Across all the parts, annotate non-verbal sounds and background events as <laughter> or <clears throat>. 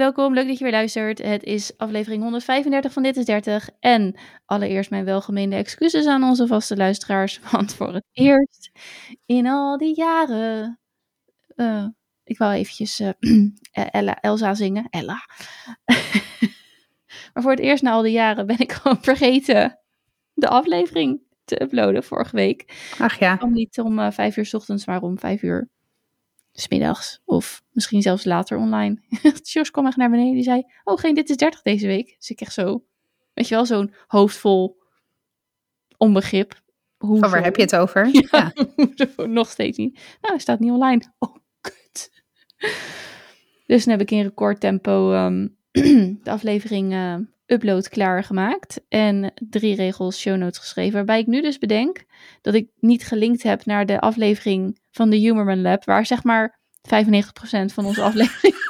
welkom. Leuk dat je weer luistert. Het is aflevering 135 van Dit is 30. En allereerst mijn welgemeende excuses aan onze vaste luisteraars. <laughs> Want voor het eerst in al die jaren... Uh, ik wou eventjes uh, <clears throat> Ella, Elsa zingen. Ella. <laughs> maar voor het eerst na al die jaren ben ik <laughs> gewoon vergeten de aflevering te uploaden vorige week. Ach ja. Om niet om uh, vijf uur s ochtends, maar om vijf uur smiddags. Of misschien zelfs later online. <laughs> Jos kwam echt naar beneden. Die zei, oh geen, dit is 30 deze week. Dus ik echt zo, weet je wel, zo'n hoofdvol onbegrip. Hoe Van waar heb je het over? <laughs> Ja, ja. <laughs> nog steeds niet. Nou, hij staat niet online. Oh, kut. Dus dan heb ik in recordtempo um, <clears throat> de aflevering uh, upload klaargemaakt. En drie regels show notes geschreven. Waarbij ik nu dus bedenk dat ik niet gelinkt heb naar de aflevering van de Humorman Lab. Waar zeg maar 95% van onze aflevering. <laughs>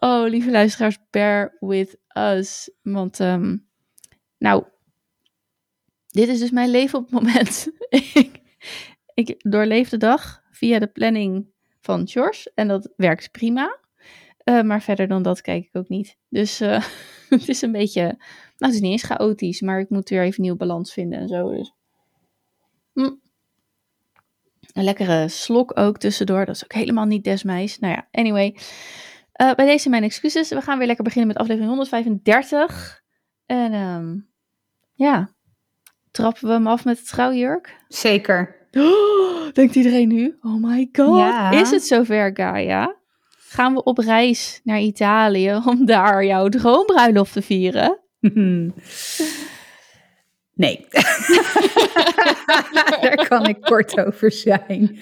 oh, lieve luisteraars, bear with us. Want, um, nou, dit is dus mijn leven op het moment. <laughs> ik, ik doorleef de dag via de planning van George. En dat werkt prima. Uh, maar verder dan dat kijk ik ook niet. Dus uh, <laughs> het is een beetje. Nou, het is niet eens chaotisch, maar ik moet weer even nieuw balans vinden en zo. Dus. Hm. Een lekkere slok ook tussendoor. Dat is ook helemaal niet desmijs. Nou ja, anyway. Uh, bij deze mijn excuses. We gaan weer lekker beginnen met aflevering 135. En um, ja, trappen we hem af met de trouwjurk? Zeker. Oh, <gasps> denkt iedereen nu? Oh my god. Ja. Is het zover, Gaia? Gaan we op reis naar Italië om daar jouw droombruiloft te vieren? <laughs> Nee. <laughs> Daar kan ik kort over zijn.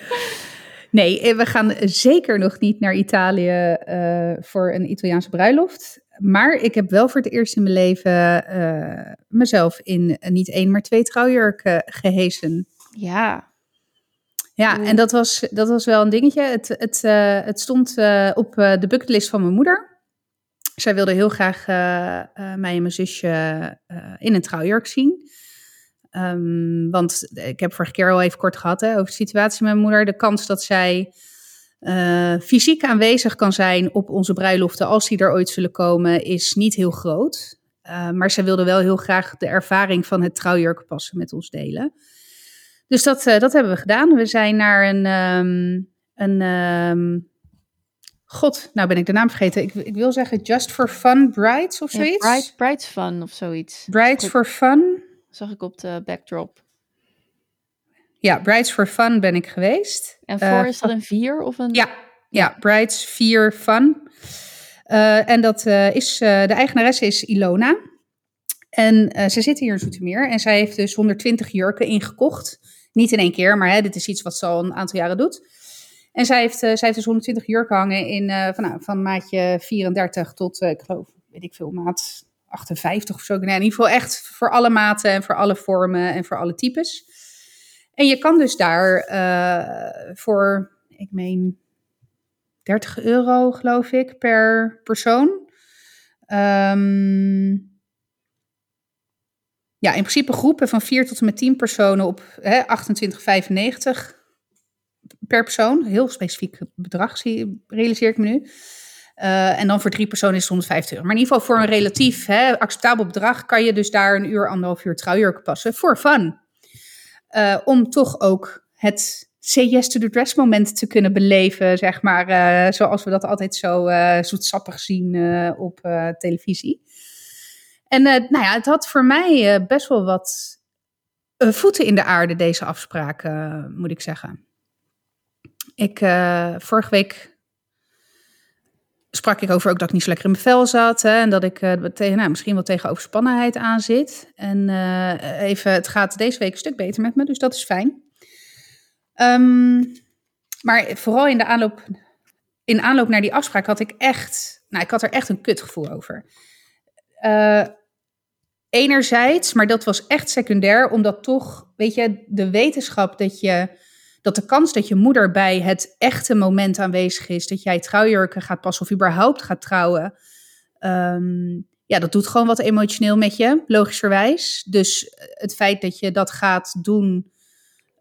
Nee, we gaan zeker nog niet naar Italië uh, voor een Italiaanse bruiloft. Maar ik heb wel voor het eerst in mijn leven uh, mezelf in niet één, maar twee trouwjurken gehezen. Ja. Ja, en dat was, dat was wel een dingetje. Het, het, uh, het stond op de bucketlist van mijn moeder. Zij wilde heel graag mij en mijn zusje in een trouwjurk zien. Um, want ik heb vorige keer al even kort gehad hè, over de situatie met mijn moeder. De kans dat zij fysiek aanwezig kan zijn op onze bruiloften, als die er ooit zullen komen, is niet heel groot. Maar zij wilde wel heel graag de ervaring van het trouwjurk passen met ons delen. Dus dat, uh, dat hebben we gedaan. We zijn naar een. Um, een um, God, nou ben ik de naam vergeten. Ik, ik wil zeggen Just for Fun Brides of zoiets. Ja, Bride, Brides Fun of zoiets. Brides for Fun zag ik op de backdrop. Ja, Brides for Fun ben ik geweest. En voor uh, is dat een vier of een? Ja, ja Brides 4 Fun. Uh, en dat uh, is, de eigenaresse is Ilona. En ze zit hier in Zoetermeer en zij heeft dus 120 jurken ingekocht. Niet in één keer, maar hè, dit is iets wat ze al een aantal jaren doet. En zij heeft, zij heeft dus 120 jurken hangen in, van, nou, van maatje 34 tot, ik geloof, weet ik veel, maat 58 of zo. Nee, in ieder geval echt voor alle maten en voor alle vormen en voor alle types. En je kan dus daar voor, ik meen, 30 euro geloof ik per persoon. Um, ja, in principe groepen van 4 tot en met 10 personen op 28,95 per persoon. Heel specifiek bedrag realiseer ik me nu. Uh, en dan voor drie personen is het 150 euro. Maar in ieder geval voor een relatief hè, acceptabel bedrag kan je dus daar een uur, anderhalf uur trouwjurken passen. Voor fun. Uh, om toch ook het say yes to the dress moment te kunnen beleven, zeg maar. Uh, zoals we dat altijd zo zoetsappig zien op televisie. En nou ja, het had voor mij best wel wat voeten in de aarde, deze afspraken, moet ik zeggen. Ik, vorige week sprak ik over ook dat ik niet zo lekker in mijn vel zat. Hè, en dat ik tegen, nou, misschien wel tegen overspannenheid aan zit. En even, het gaat deze week een stuk beter met me, dus dat is fijn. Um, maar vooral in de aanloop, in aanloop naar die afspraak had ik echt, nou, ik had er echt een kutgevoel over. Uh, enerzijds, maar dat was echt secundair, omdat toch, weet je, de wetenschap dat je dat de kans dat je moeder bij het echte moment aanwezig is, dat jij trouwjurken gaat passen of überhaupt gaat trouwen, um, ja, dat doet gewoon wat emotioneel met je, logischerwijs. Dus het feit dat je dat gaat doen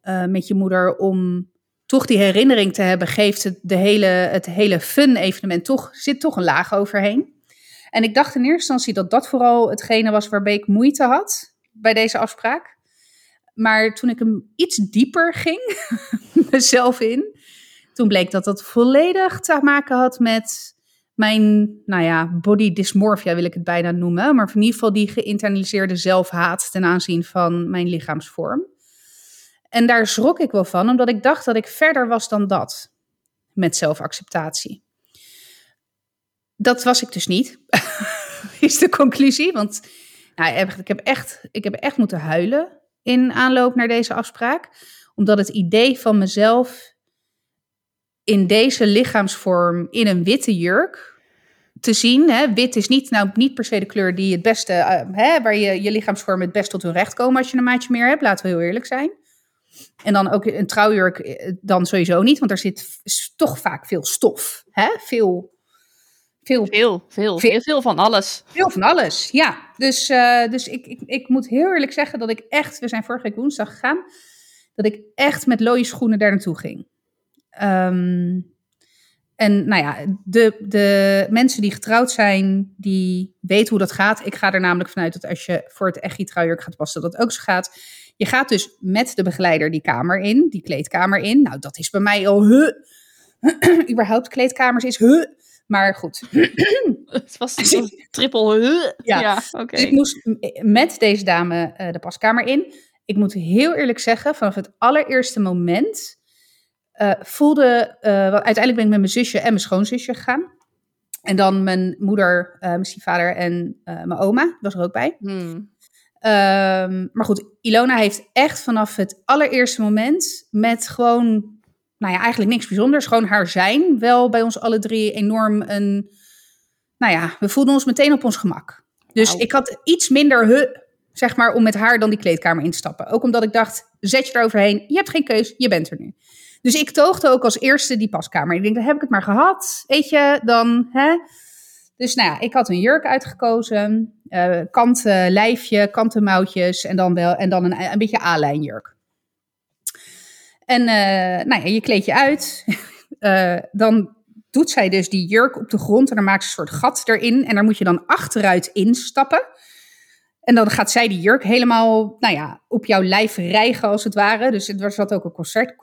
uh, met je moeder om toch die herinnering te hebben, geeft het, de hele, het hele fun-evenement toch, zit toch een laag overheen. En ik dacht in eerste instantie dat dat vooral hetgene was waarbij ik moeite had bij deze afspraak. Maar toen ik hem iets dieper ging, <laughs> mezelf in, toen bleek dat dat volledig te maken had met mijn, nou ja, body dysmorphia wil ik het bijna noemen. Maar in ieder geval die geïnternaliseerde zelfhaat ten aanzien van mijn lichaamsvorm. En daar schrok ik wel van, omdat ik dacht dat ik verder was dan dat met zelfacceptatie. Dat was ik dus niet, <laughs> is de conclusie. Want nou, ik, heb echt, ik heb echt moeten huilen in aanloop naar deze afspraak. Omdat het idee van mezelf in deze lichaamsvorm in een witte jurk te zien. Hè, wit is niet, nou, niet per se de kleur die het beste, uh, hè, waar je, je lichaamsvorm het best tot hun recht komen als je een maatje meer hebt. Laten we heel eerlijk zijn. En dan ook een trouwjurk, eh, dan sowieso niet, want er zit toch vaak veel stof. Hè? Veel, veel, veel, veel, veel, veel van alles. Veel van alles, ja. Dus, uh, dus ik, ik, ik moet heel eerlijk zeggen dat ik echt, we zijn vorige week woensdag gegaan, dat ik echt met looie schoenen daar naartoe ging. Um, en nou ja, de, de mensen die getrouwd zijn, die weten hoe dat gaat. Ik ga er namelijk vanuit dat als je voor het echi trouwjurk gaat passen, dat dat ook zo gaat. Je gaat dus met de begeleider die kamer in, die kleedkamer in. Nou, dat is bij mij al huh. <clears throat> Überhaupt kleedkamers is huh. Maar goed. <clears throat> Het was <laughs> een triple. Ja, ja oké. Dus ik moest met deze dame uh, de paskamer in. Ik moet heel eerlijk zeggen, vanaf het allereerste moment uh, voelde, uh, uiteindelijk ben ik met mijn zusje en mijn schoonzusje gegaan. En dan mijn moeder, uh, mijn stiefvader en mijn oma was er ook bij. Hmm. Um, maar goed, Ilona heeft echt vanaf het allereerste moment met gewoon, nou ja, eigenlijk niks bijzonders, gewoon haar zijn, wel bij ons alle drie enorm een, nou ja, we voelden ons meteen op ons gemak. Dus ik had iets minder hu, zeg maar, om met haar dan die kleedkamer in te stappen. Ook omdat ik dacht, zet je er overheen, je hebt geen keus, je bent er nu. Dus ik toogde ook als eerste die paskamer. Ik denk, dan heb ik het maar gehad. Weet je, dan. Hè? Dus nou ja, ik had een jurk uitgekozen. Uh, kanten lijfje, kanten mouwtjes en dan, wel, en dan een, een beetje A-lijnjurk. En uh, nou ja, je kleed je uit. uh, <laughs> dan doet zij dus die jurk op de grond en dan maakt ze een soort gat erin. En daar moet je dan achteruit instappen. En dan gaat zij die jurk helemaal, nou ja, op jouw lijf rijgen als het ware. Dus er zat ook een corset,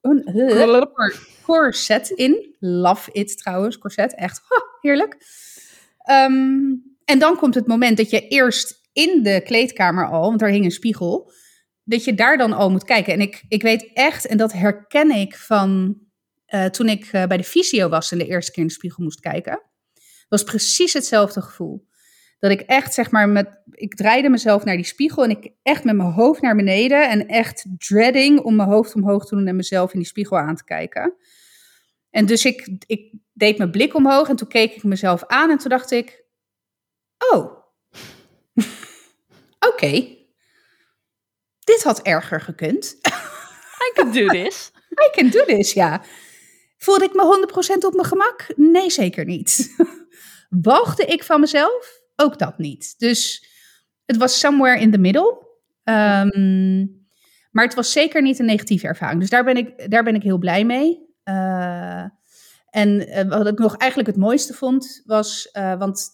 een corset in. Love it trouwens, corset. Echt heerlijk. Um, en dan komt het moment dat je eerst in de kleedkamer al, want daar hing een spiegel, dat je daar dan al moet kijken. En ik, ik weet echt, en dat herken ik van uh, toen ik uh, bij de fysio was en de eerste keer in de spiegel moest kijken, was precies hetzelfde gevoel. Dat ik echt, zeg maar, met, ik draaide mezelf naar die spiegel en ik echt met mijn hoofd naar beneden en echt dreading om mijn hoofd omhoog te doen en mezelf in die spiegel aan te kijken. En dus ik, ik deed mijn blik omhoog en toen keek ik mezelf aan en toen dacht ik, oh, <laughs> oké, dit had erger gekund. <laughs> I can do this. <laughs> I can do this, ja. Voelde ik me 100% op mijn gemak? Nee, zeker niet. <laughs> Walgde ik van mezelf? ook dat niet. Dus het was somewhere in the middle. Um, maar het was zeker niet een negatieve ervaring. Dus daar ben ik, daar ben ik heel blij mee. Uh, en uh, wat ik nog eigenlijk het mooiste vond, was, uh, want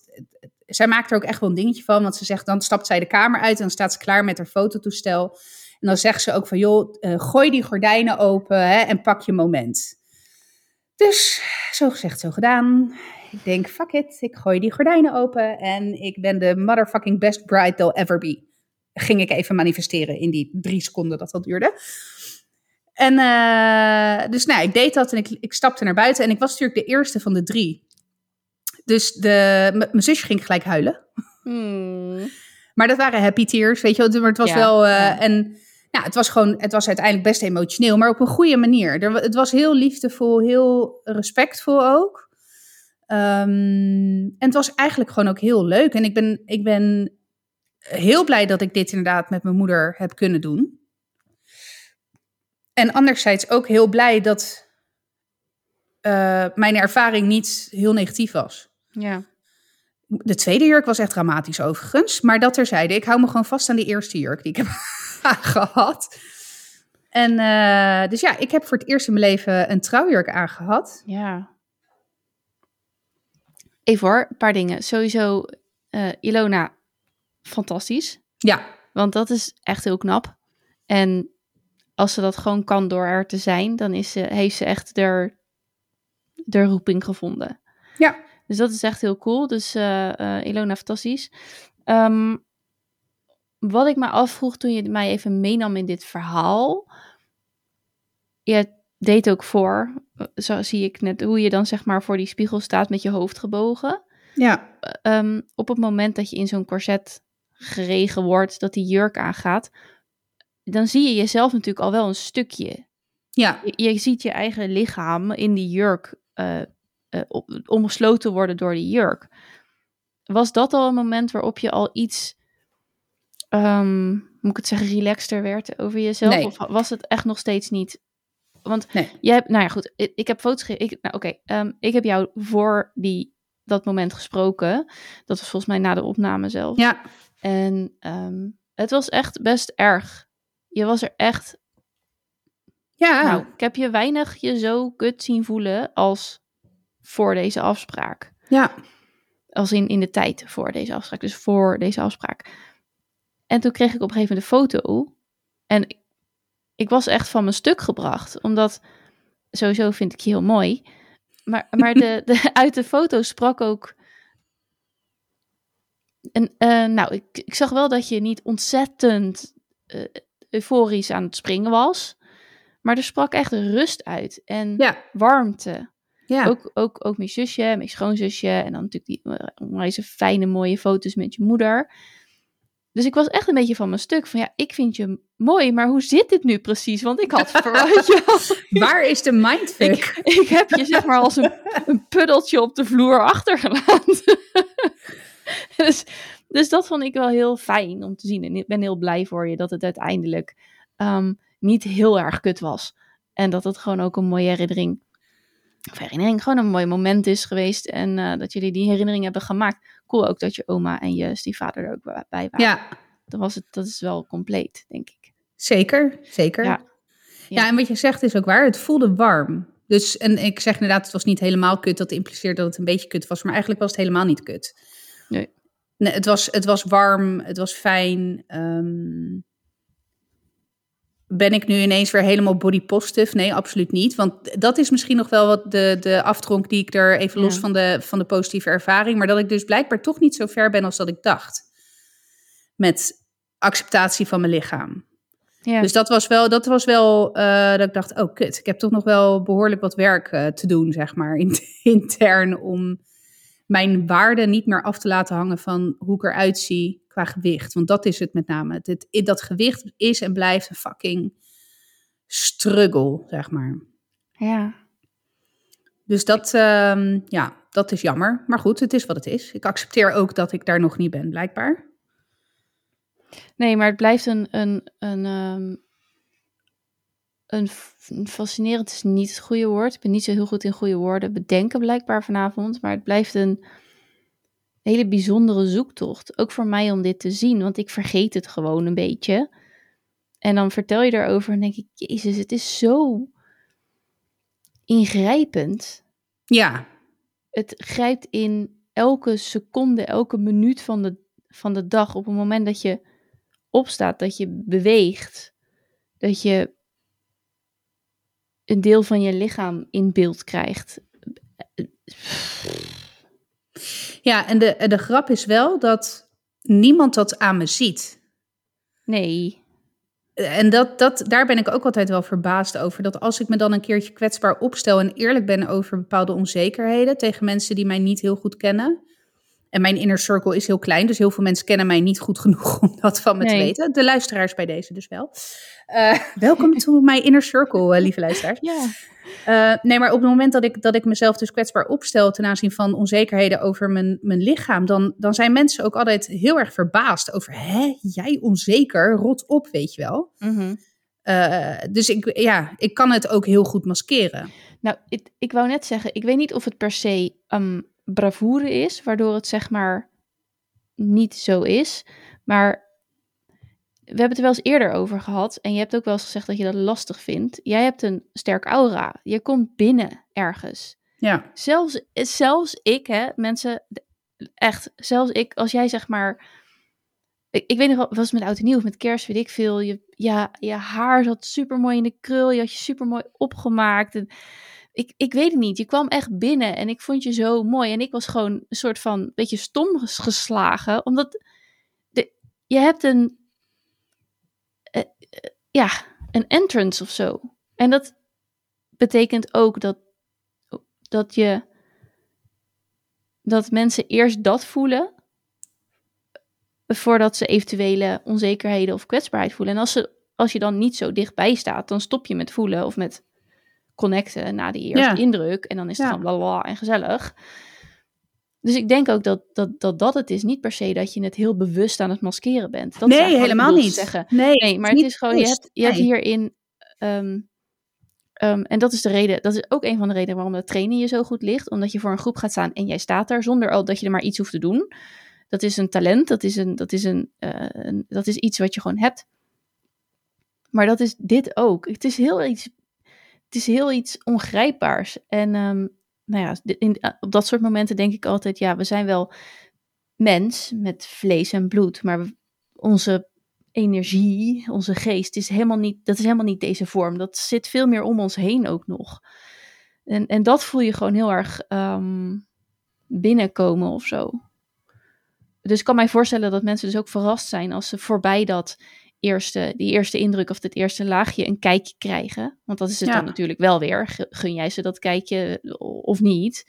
zij maakt er ook echt wel een dingetje van. Want ze zegt, dan stapt zij de kamer uit en dan staat ze klaar met haar fototoestel. En dan zegt ze ook van, joh, gooi die gordijnen open hè, en pak je moment. Dus zo gezegd, zo gedaan. Ik denk, fuck it, ik gooi die gordijnen open en ik ben de motherfucking best bride they'll ever be. Ging ik even manifesteren in die drie seconden dat dat duurde. En uh, dus nou, ik deed dat en ik, ik stapte naar buiten en ik was natuurlijk de eerste van de drie. Dus de, mijn zusje ging gelijk huilen. Hmm. Maar dat waren happy tears, weet je wel. Maar het was wel, uh, ja. en ja, het was gewoon, het was uiteindelijk best emotioneel, maar op een goede manier. Er, het was heel liefdevol, heel respectvol ook. Um, en het was eigenlijk gewoon ook heel leuk. En ik ben, ik ben heel blij dat ik dit inderdaad met mijn moeder heb kunnen doen. En anderzijds ook heel blij dat uh, mijn ervaring niet heel negatief was. Ja. De tweede jurk was echt dramatisch overigens. Maar dat terzijde, ik hou me gewoon vast aan die eerste jurk die ik <laughs> heb gehad. En uh, dus ja, ik heb voor het eerst in mijn leven een trouwjurk aangehad. Ja. Even hoor, een paar dingen. Sowieso, uh, Ilona, fantastisch. Ja. Want dat is echt heel knap. En als ze dat gewoon kan door er te zijn, dan is ze, heeft ze echt de, de roeping gevonden. Ja. Dus dat is echt heel cool. Dus uh, Ilona, fantastisch. Um, wat ik me afvroeg toen je mij even meenam in dit verhaal. Je deed ook voor, zo zie ik net, hoe je dan zeg maar voor die spiegel staat met je hoofd gebogen. Ja. Um, op het moment dat je in zo'n corset geregen wordt, dat die jurk aangaat, dan zie je jezelf natuurlijk al wel een stukje. Ja. Je, je ziet je eigen lichaam in die jurk uh, omgesloten worden door die jurk. Was dat al een moment waarop je al iets um, moet ik het zeggen, relaxter werd over jezelf? Nee. Of was het echt nog steeds niet? Want nee. jij hebt, nou ja, goed, ik, ik heb foto's ik, nou, Oké, okay, um, ik heb jou voor die, dat moment gesproken. Dat was volgens mij na de opname zelf. Ja. En um, het was echt best erg. Je was er echt. Ja. Nou, ik heb je weinig je zo kut zien voelen als voor deze afspraak. Ja. Als in, in de tijd voor deze afspraak. Dus voor deze afspraak. En toen kreeg ik op een gegeven moment een foto. En ik was echt van mijn stuk gebracht. Omdat, sowieso vind ik je heel mooi. Maar, maar de, <laughs> de, uit de foto sprak ook... En, uh, nou, ik, ik zag wel dat je niet ontzettend uh, euforisch aan het springen was. Maar er sprak echt rust uit. En ja. warmte. Ja. Ook, ook, ook mijn zusje, mijn schoonzusje. En dan natuurlijk die deze fijne, mooie foto's met je moeder. Dus ik was echt een beetje van mijn stuk. Van ja, ik vind je mooi, maar hoe zit dit nu precies? Want ik had <laughs> verwacht. Waar is de mindfuck? Ik, ik, heb je zeg maar als een, een puddeltje op de vloer achtergelaten. <laughs> dus, dus dat vond ik wel heel fijn om te zien. En ik ben heel blij voor je dat het uiteindelijk um, niet heel erg kut was. En dat het gewoon ook een mooie herinnering, of herinnering, gewoon een mooi moment is geweest. En uh, dat jullie die herinnering hebben gemaakt. Cool ook dat je oma en je stiefvader er ook bij waren. Ja. Dan was het, dat is wel compleet, denk ik. Zeker, zeker. Ja. Ja. ja, en wat je zegt is ook waar. Het voelde warm. Dus, en ik zeg inderdaad, het was niet helemaal kut. Dat impliceert dat het een beetje kut was. Maar eigenlijk was het helemaal niet kut. Nee. nee het, was, het was warm, het was fijn. Um, ben ik nu ineens weer helemaal body positive? Nee, absoluut niet. Want dat is misschien nog wel wat de, de aftronk die ik er even los van, de, van de positieve ervaring. Maar dat ik dus blijkbaar toch niet zo ver ben als dat ik dacht. Met acceptatie van mijn lichaam. Ja. Dus dat was wel, dat was wel uh, dat ik dacht, oh kut, ik heb toch nog wel behoorlijk wat werk uh, te doen, zeg maar, <laughs> in, intern om mijn waarde niet meer af te laten hangen van hoe ik eruit zie qua gewicht. Want dat is het met name. Dat gewicht is en blijft een fucking struggle, zeg maar. ja. Dus dat, uh, ja, dat is jammer. Maar goed, het is wat het is. Ik accepteer ook dat ik daar nog niet ben, blijkbaar. Nee, maar het blijft een, een, een, um, een, fascinerend is niet het goede woord. Ik ben niet zo heel goed in goede woorden bedenken blijkbaar vanavond. Maar het blijft een hele bijzondere zoektocht. Ook voor mij om dit te zien, want ik vergeet het gewoon een beetje. En dan vertel je erover en denk ik, jezus, het is zo ingrijpend. Ja. Het grijpt in elke seconde, elke minuut van de, van de dag. Op het moment dat je opstaat, dat je beweegt, dat je een deel van je lichaam in beeld krijgt. Ja, en de, de grap is wel dat niemand dat aan me ziet. Nee. En dat, dat, daar ben ik ook altijd wel verbaasd over. Dat als ik me dan een keertje kwetsbaar opstel en eerlijk ben over bepaalde onzekerheden tegen mensen die mij niet heel goed kennen. En mijn inner circle is heel klein, dus heel veel mensen kennen mij niet goed genoeg <laughs> om dat van me Nee. te weten. De luisteraars bij deze dus wel. Uh, <laughs> welkom to my inner circle, uh, lieve luisteraars. Ja. Uh, nee, maar op het moment dat ik, dat ik mezelf dus kwetsbaar opstel ten aanzien van onzekerheden over mijn, mijn lichaam, dan, dan zijn mensen ook altijd heel erg verbaasd over, hè, jij onzeker, rot op, weet je wel. Mm -hmm. dus ik, ja, ik kan het ook heel goed maskeren. Nou, ik, ik wou net zeggen, ik weet niet of het per se um, bravoure is, waardoor het zeg maar niet zo is. Maar we hebben het er wel eens eerder over gehad. En je hebt ook wel eens gezegd dat je dat lastig vindt. Jij hebt een sterk aura. Je komt binnen ergens. Ja. Zelfs, zelfs ik, hè, mensen, echt, zelfs ik, als jij zeg maar. Ik, ik weet nog wel, was het met oud en nieuw of met kerst, weet ik veel. Je, ja, je haar zat super mooi in de krul. Je had je super mooi opgemaakt. En ik, ik weet het niet. Je kwam echt binnen en ik vond je zo mooi. En ik was gewoon een soort van beetje stom geslagen. Omdat de, je hebt een. eh, eh, ja, een entrance of zo. En dat betekent ook dat, dat je. Dat mensen eerst dat voelen. Voordat ze eventuele onzekerheden of kwetsbaarheid voelen. En als, ze, als je dan niet zo dichtbij staat, dan stop je met voelen of met connecten na die eerste Ja. indruk. En dan is het Ja. gewoon bla en gezellig. Dus ik denk ook dat dat, dat dat het is. Niet per se dat je het heel bewust aan het maskeren bent. Dat nee, helemaal niet. Zeggen. Nee, Nee, maar het is gewoon, je hebt, je hebt hierin. ehm, ehm, en dat is de reden, dat is ook een van de redenen waarom dat trainen je zo goed ligt. Omdat je voor een groep gaat staan en jij staat daar zonder al dat je er maar iets hoeft te doen. Dat is een talent, dat is, een, dat is, een, eh, een, dat is iets wat je gewoon hebt. Maar dat is dit ook. Het is heel iets, het is heel iets ongrijpbaars. En ehm, nou ja, in, eh, op dat soort momenten denk ik altijd, ja, we zijn wel mens met vlees en bloed, maar onze energie, onze geest, is helemaal niet, dat is helemaal niet deze vorm. Dat zit veel meer om ons heen ook nog. En, en dat voel je gewoon heel erg ehm, binnenkomen of zo. Dus ik kan mij voorstellen dat mensen dus ook verrast zijn als ze voorbij dat eerste, die eerste indruk of dat eerste laagje een kijkje krijgen. Want dat is het Ja. dan natuurlijk wel weer. Gu- Gun jij ze dat kijkje of niet?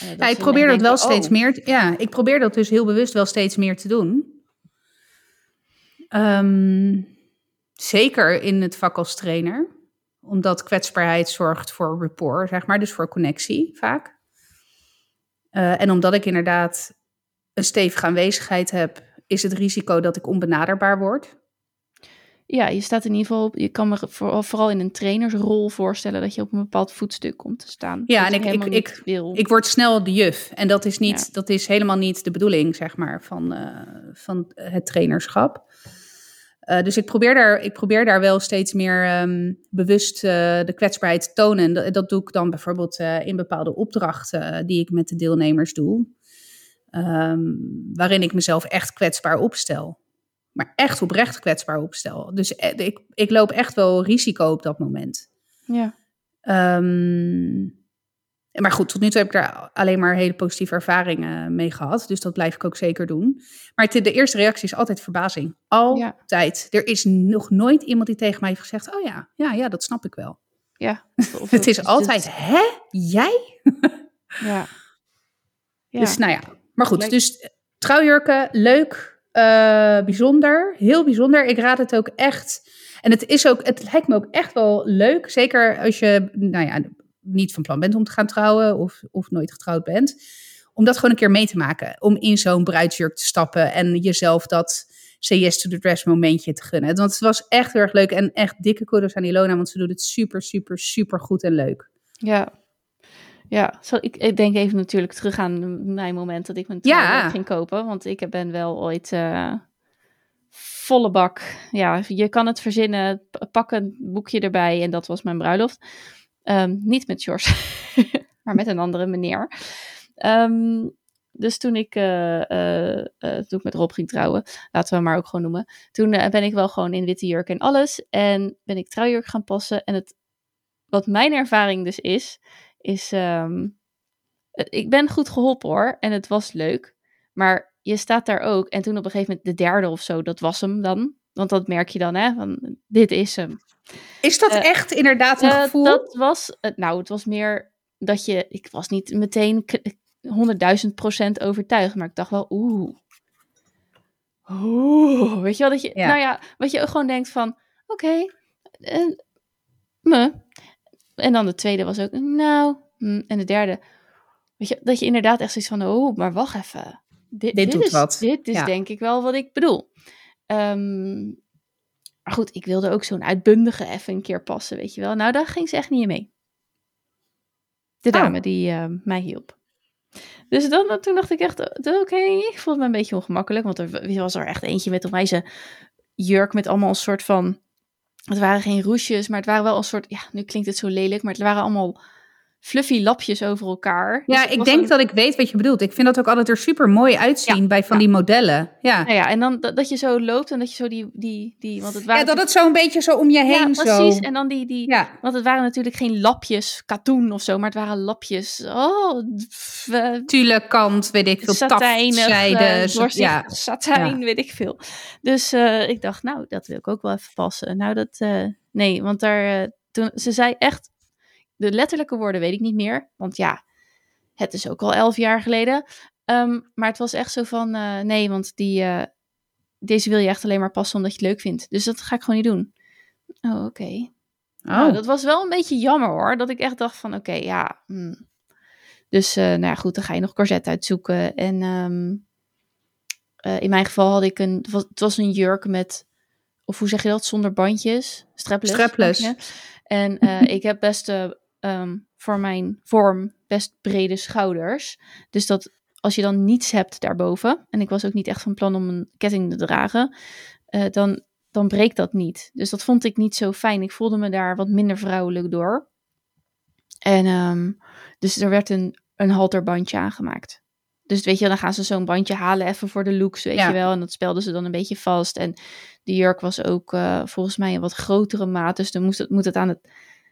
Eh, Ja, ik probeer dat wel steeds oh, meer. te- Ja, ik probeer dat dus heel bewust wel steeds meer te doen. Ehm, zeker in het vak als trainer. Omdat kwetsbaarheid zorgt voor rapport, zeg maar. Dus voor connectie vaak. Eh, en omdat ik inderdaad een stevige aanwezigheid heb, is het risico dat ik onbenaderbaar word. Ja, je staat in ieder geval op. Je kan me voor- vooral in een trainersrol voorstellen dat je op een bepaald voetstuk komt te staan. Ja, en ik- ik- wil. Ik word snel de juf. En dat is, niet, Ja. dat is helemaal niet de bedoeling, zeg maar, van, eh, van het trainerschap. Eh, dus ik probeer, daar, ik probeer daar wel steeds meer ehm, bewust eh, de kwetsbaarheid te tonen. En dat, dat doe ik dan bijvoorbeeld in bepaalde opdrachten die ik met de deelnemers doe. Ehm, waarin ik mezelf echt kwetsbaar opstel. Maar echt oprecht kwetsbaar opstel. Dus eh, ik, ik loop echt wel risico op dat moment. ja. Ehm, maar goed, tot nu toe heb ik daar alleen maar hele positieve ervaringen mee gehad. Dus dat blijf ik ook zeker doen. Maar de eerste reactie is altijd verbazing. Altijd. Er is nog nooit iemand die tegen mij heeft gezegd: Oh ja, ja, ja dat snap ik wel. ja. <laughs> Of- Het is dus- altijd: Hè? Jij? Ja. <laughs> ja. Dus nou ja, maar goed. Dus eh, trouwjurken, leuk, eh, bijzonder, heel bijzonder. Ik raad het ook echt. En het is ook, het lijkt me ook echt wel leuk. Zeker als je, nou ja, niet van plan bent om te gaan trouwen of, of nooit getrouwd bent. Om dat gewoon een keer mee te maken. Om in zo'n bruidsjurk te stappen en jezelf dat say yes to the dress momentje te gunnen. Want het was echt heel erg leuk en echt dikke kudos aan Ilona, want ze doet het super, super, super goed en leuk. Ja. Ja, zo, ik, ik denk even natuurlijk terug aan mijn moment dat ik mijn Ja. trouwjurk ging kopen. Want ik ben wel ooit eh, volle bak. Ja, je kan het verzinnen. Pak een boekje erbij en dat was mijn bruiloft. Ehm, niet met George, <laughs> maar met een andere meneer. Ehm, dus toen ik, eh, eh, toen ik met Rob ging trouwen, laten we hem maar ook gewoon noemen. Toen ben ik wel gewoon in witte jurk en alles. En ben ik trouwjurk gaan passen. En het, wat mijn ervaring dus is, is... ehm, eh, ik ben goed geholpen hoor. En het was leuk. Maar je staat daar ook. En toen op een gegeven moment de derde of zo, dat was hem dan. Want dat merk je dan, hè. Van, dit is hem. Is dat Eh, echt inderdaad een Eh, gevoel? dat was, eh, nou, het was meer dat je, ik was niet meteen k- 100.000 procent overtuigd, maar ik dacht wel, oeh. Oeh, weet je wel, dat je, Ja. nou ja, wat je ook gewoon denkt van, oké, eh, me. En dan de tweede was ook, nou, hm, en de derde, weet je, dat je inderdaad echt zoiets van, oh, maar wacht even. Dit, Dit doet is, wat. Dit is Ja. denk ik wel wat ik bedoel. Ehm, maar goed, ik wilde ook zo'n uitbundige even een keer passen, weet je wel. Nou, daar ging ze echt niet in mee. De Oh. dame die eh, mij hielp. Dus dan, toen dacht ik echt, eh, oké, ik voelde me een beetje ongemakkelijk. Want er was er echt eentje met onwijs jurk met allemaal een soort van. Het waren geen roesjes, maar het waren wel een soort. Ja, nu klinkt het zo lelijk, maar het waren allemaal fluffy lapjes over elkaar. Ja, Dus het ik denk een- dat ik weet wat je bedoelt. Ik vind dat ook altijd er super mooi uitzien Ja, bij van ja. die modellen. Ja. Nou ja, en dan dat, dat je zo loopt en dat je zo die. die, die want het waren ja, dat het zo een beetje zo om je Ja, heen precies. zo. En dan die, die, Ja. Want het waren natuurlijk geen lapjes katoen of zo, maar het waren lapjes. Oh, eh, Tule kant, weet ik veel, zo- doorzichtig ja. <laughs> satijn, weet ik veel. Dus eh, ik dacht, nou, dat wil ik ook wel even passen. Nou, dat, nee, want daar, toen, ze zei echt, de letterlijke woorden weet ik niet meer, want ja, het is ook al elf jaar geleden. Ehm, maar het was echt zo van, eh, nee, want die, eh, deze wil je echt alleen maar passen omdat je het leuk vindt. Dus dat ga ik gewoon niet doen. Oh, oké. Oh, Nou, dat was wel een beetje jammer hoor. Dat ik echt dacht van oké, ja. hmm. Dus eh, nou ja, goed, dan ga je nog corset uitzoeken. En ehm, eh, in mijn geval had ik een, het was, een jurk met, of hoe zeg je dat, zonder bandjes? Strapless. Strapless. En <laughs> ik heb best ehm, voor mijn vorm best brede schouders. Dus dat als je dan niets hebt daarboven, en ik was ook niet echt van plan om een ketting te dragen, eh, dan, dan breekt dat niet. Dus dat vond ik niet zo fijn. Ik voelde me daar wat minder vrouwelijk door. En ehm, dus er werd een, een halterbandje aangemaakt. Dus weet je, dan gaan ze zo'n bandje halen even voor de looks, weet Ja. je wel. En dat spelden ze dan een beetje vast. En de jurk was ook eh, volgens mij een wat grotere maat. Dus dan moest het, moet het aan het...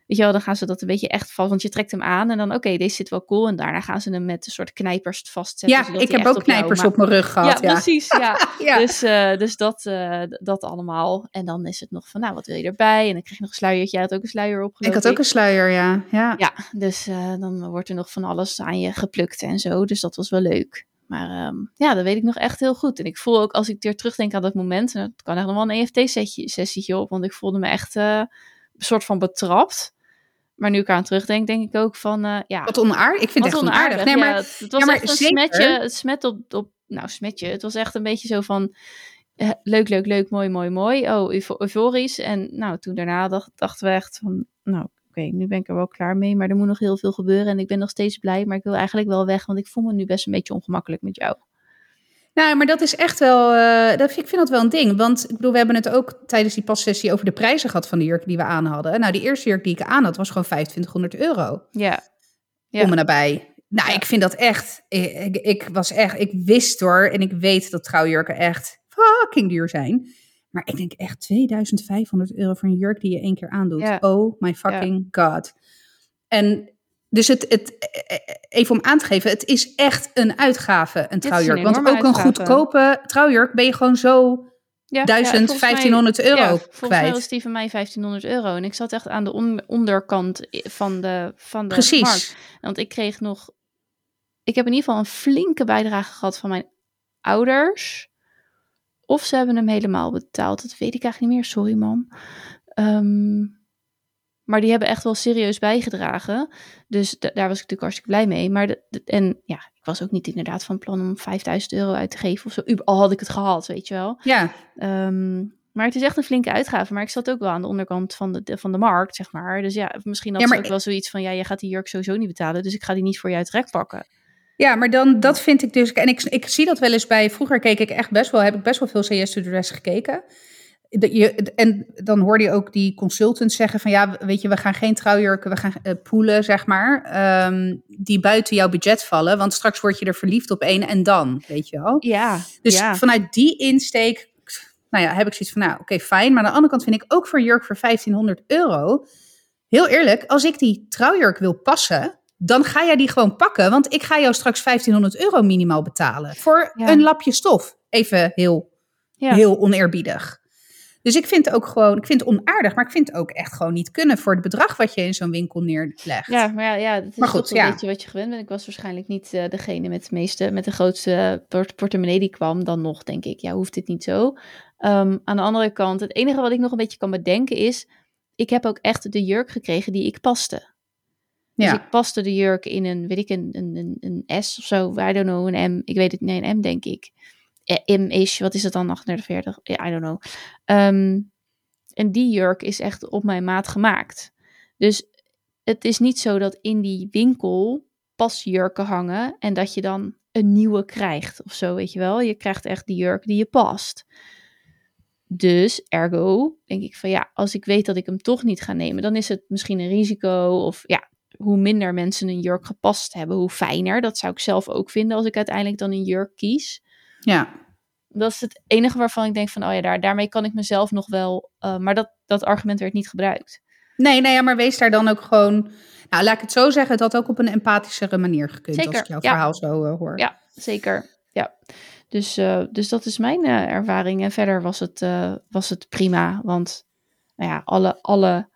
Weet je wel, dan gaan ze dat een beetje echt vast. Want je trekt hem aan en dan, oké, deze zit wel cool. En daarna gaan ze hem met een soort knijpers vastzetten. ja, ik heb ook op knijpers op mijn rug Ja, gehad. Ja, precies. Ja. <laughs> ja. Dus, eh, dus dat, eh, dat allemaal. En dan is het nog van, nou, wat wil je erbij? En dan krijg je nog een sluiertje. Jij had ook een sluier op, ik had ook een sluier, ja. ja. Ja, dus eh, dan wordt er nog van alles aan je geplukt en zo. Dus dat was wel leuk. Maar ehm, ja, dat weet ik nog echt heel goed. En ik voel ook, als ik weer terugdenk aan dat moment... en dat kan echt nog wel een EFT-sessietje op. Want ik voelde me echt een soort van betrapt. Maar nu ik aan terugdenk, denk ik ook van... eh, ja, Wat onaardig. Ik vind het echt onaardig. Nee, Ja, maar, het, het was ja, maar echt een zeker. smetje, het smet op, op... Nou, smetje. Het was echt een beetje zo van... eh, leuk, leuk, leuk, mooi, mooi, mooi. Oh, eufo- euforisch. En nou, toen daarna dacht, dachten we echt van... Nou, oké, nu ben ik er wel klaar mee. Maar er moet nog heel veel gebeuren. En ik ben nog steeds blij. Maar ik wil eigenlijk wel weg. Want ik voel me nu best een beetje ongemakkelijk met jou. Nou, maar dat is echt wel, eh, dat, ik vind dat wel een ding. Want ik bedoel, we hebben het ook tijdens die passessie over de prijzen gehad van de jurken die we aan hadden. Nou, die eerste jurk die ik aan had was gewoon 2500 euro. Ja. Ja. Om en nabij. Nou, Ja. ik vind dat echt, ik, ik, ik was echt, ik wist hoor, en ik weet dat trouwjurken echt fucking duur zijn. Maar ik denk echt 2500 euro voor een jurk die je één keer aandoet. Ja. Oh my fucking god. En dus het, het, even om aan te geven, het is echt een uitgave, een trouwjurk. Want ook een goedkope trouwjurk ben je gewoon zo Ja, 1000, ja, volgens mij- 1500 euro ja, volgens mij kwijt. was die van mij 1500 euro. En ik zat echt aan de on- onderkant van de, van de Precies. markt. Want ik kreeg nog... Ik heb in ieder geval een flinke bijdrage gehad van mijn ouders. Of ze hebben hem helemaal betaald. Dat weet ik eigenlijk niet meer. Sorry, mam. Ehm, maar die hebben echt wel serieus bijgedragen. Dus da- daar was ik natuurlijk hartstikke blij mee. Maar de, de- en ja, ik was ook niet inderdaad van plan om 5000 euro uit te geven of zo. Al had ik het gehad, weet je wel. Ja, Ehm, maar het is echt een flinke uitgave. Maar ik zat ook wel aan de onderkant van de, de- van de markt, zeg maar. Dus ja, misschien had Ja, maar- ook wel zoiets van... ja, je gaat die jurk sowieso niet betalen... dus ik ga die niet voor je uit rek pakken. Ja, maar dan dat vind ik dus. En ik, ik zie dat wel eens bij. Vroeger keek ik echt best wel, heb ik best wel veel CS to the Dress gekeken. De- je, en dan hoorde je ook die consultants zeggen van ja, weet je, we gaan geen trouwjurken, we gaan eh, poelen, zeg maar, ehm, die buiten jouw budget vallen, want straks word je er verliefd op één en dan, weet je wel. Ja, Dus ja. vanuit die insteek, nou ja, heb ik zoiets van, nou oké, fijn. Maar aan de andere kant vind ik ook voor een jurk voor 1500 euro, heel eerlijk, als ik die trouwjurk wil passen, dan ga jij die gewoon pakken. Want ik ga jou straks 1500 euro minimaal betalen voor Ja. een lapje stof. Even heel, Ja. heel oneerbiedig. Dus ik vind het ook gewoon, ik vind het onaardig, maar ik vind het ook echt gewoon niet kunnen voor het bedrag wat je in zo'n winkel neerlegt. Ja, maar ja, ja het is Maar goed, goed, een ja. beetje wat je gewend bent. Ik was waarschijnlijk niet eh, degene met, de meeste, met de grootste port- portemonnee die kwam. Dan nog, denk ik, ja, hoeft dit niet zo. Ehm, aan de andere kant, het enige wat ik nog een beetje kan bedenken is... ik heb ook echt de jurk gekregen die ik paste. Dus Ja. ik paste de jurk in een, weet ik, een, een, een, een S of zo. I don't know, een M. Ik weet het, nee, een M denk ik. Eh, M-ish, wat is het dan, 38, 40? Ja, I don't know. Ehm, en die jurk is echt op mijn maat gemaakt. Dus het is niet zo dat in die winkel pasjurken hangen en dat je dan een nieuwe krijgt of zo, weet je wel. Je krijgt echt die jurk die je past. dus ergo denk ik van ja, als ik weet dat ik hem toch niet ga nemen, dan is het misschien een risico. Of ja, hoe minder mensen een jurk gepast hebben, hoe fijner. Dat zou ik zelf ook vinden als ik uiteindelijk dan een jurk kies. Ja. Dat is het enige waarvan ik denk van, oh ja, daar, daarmee kan ik mezelf nog wel... Uh, maar dat, dat argument werd niet gebruikt. Nee, nee, maar wees daar dan ook gewoon... Nou, laat ik het zo zeggen, het had ook op een empathischere manier gekund zeker, als ik jouw ja. verhaal zo uh, hoor. Ja, zeker. Ja. Dus, uh, dus dat is mijn ervaring. En verder was het, was het prima, want nou ja, alle... alle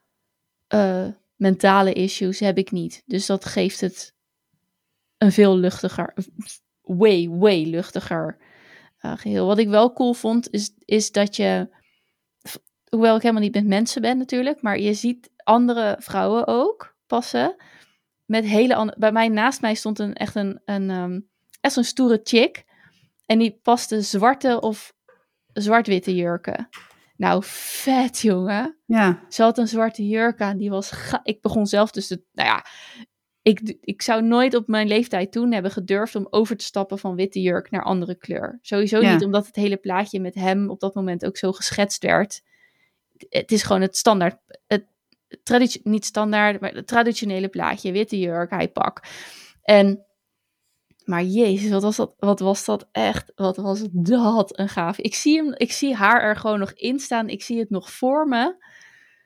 mentale issues heb ik niet. Dus dat geeft het een veel luchtiger, way, way luchtiger uh, geheel. Wat ik wel cool vond, is, is dat je, hoewel ik helemaal niet met mensen ben natuurlijk, maar je ziet andere vrouwen ook passen. Met hele andere, bij mij naast mij stond een echt een, een um, echt een stoere chick. En die paste zwarte of zwart-witte jurken. Nou, vet jongen. Ja. Ze had een zwarte jurk aan. Die was. Ga ik begon zelf dus. Te, nou ja. Ik, ik zou nooit op mijn leeftijd toen hebben gedurfd om over te stappen van witte jurk naar andere kleur. Sowieso Ja. niet omdat het hele plaatje met hem op dat moment ook zo geschetst werd. Het is gewoon het standaard. Het, traditie, niet standaard, maar het traditionele plaatje. Witte jurk, hij pak. En. Maar jezus, wat was dat, wat was dat echt? Wat was dat een gaaf. Ik zie, hem, ik zie haar er gewoon nog in staan. Ik zie het nog voor me. Er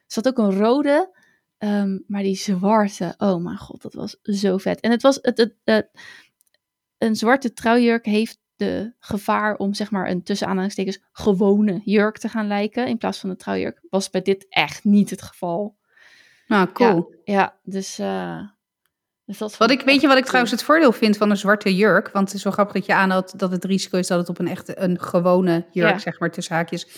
zat ook een rode. Um, maar die zwarte, oh mijn god, dat was zo vet. En het was, het, het, het, een zwarte trouwjurk heeft de gevaar om zeg maar een tussen aanhalingstekens gewone jurk te gaan lijken. In plaats van een trouwjurk. Was bij dit echt niet het geval. Nou, cool. Ja, ja dus... Uh, dus dat wat ik, weet je wat ik trouwens het voordeel vind van een zwarte jurk? Want het is wel grappig dat je aanhoudt dat het risico is dat het op een echte, een gewone jurk, ja. zeg maar, tussen haakjes.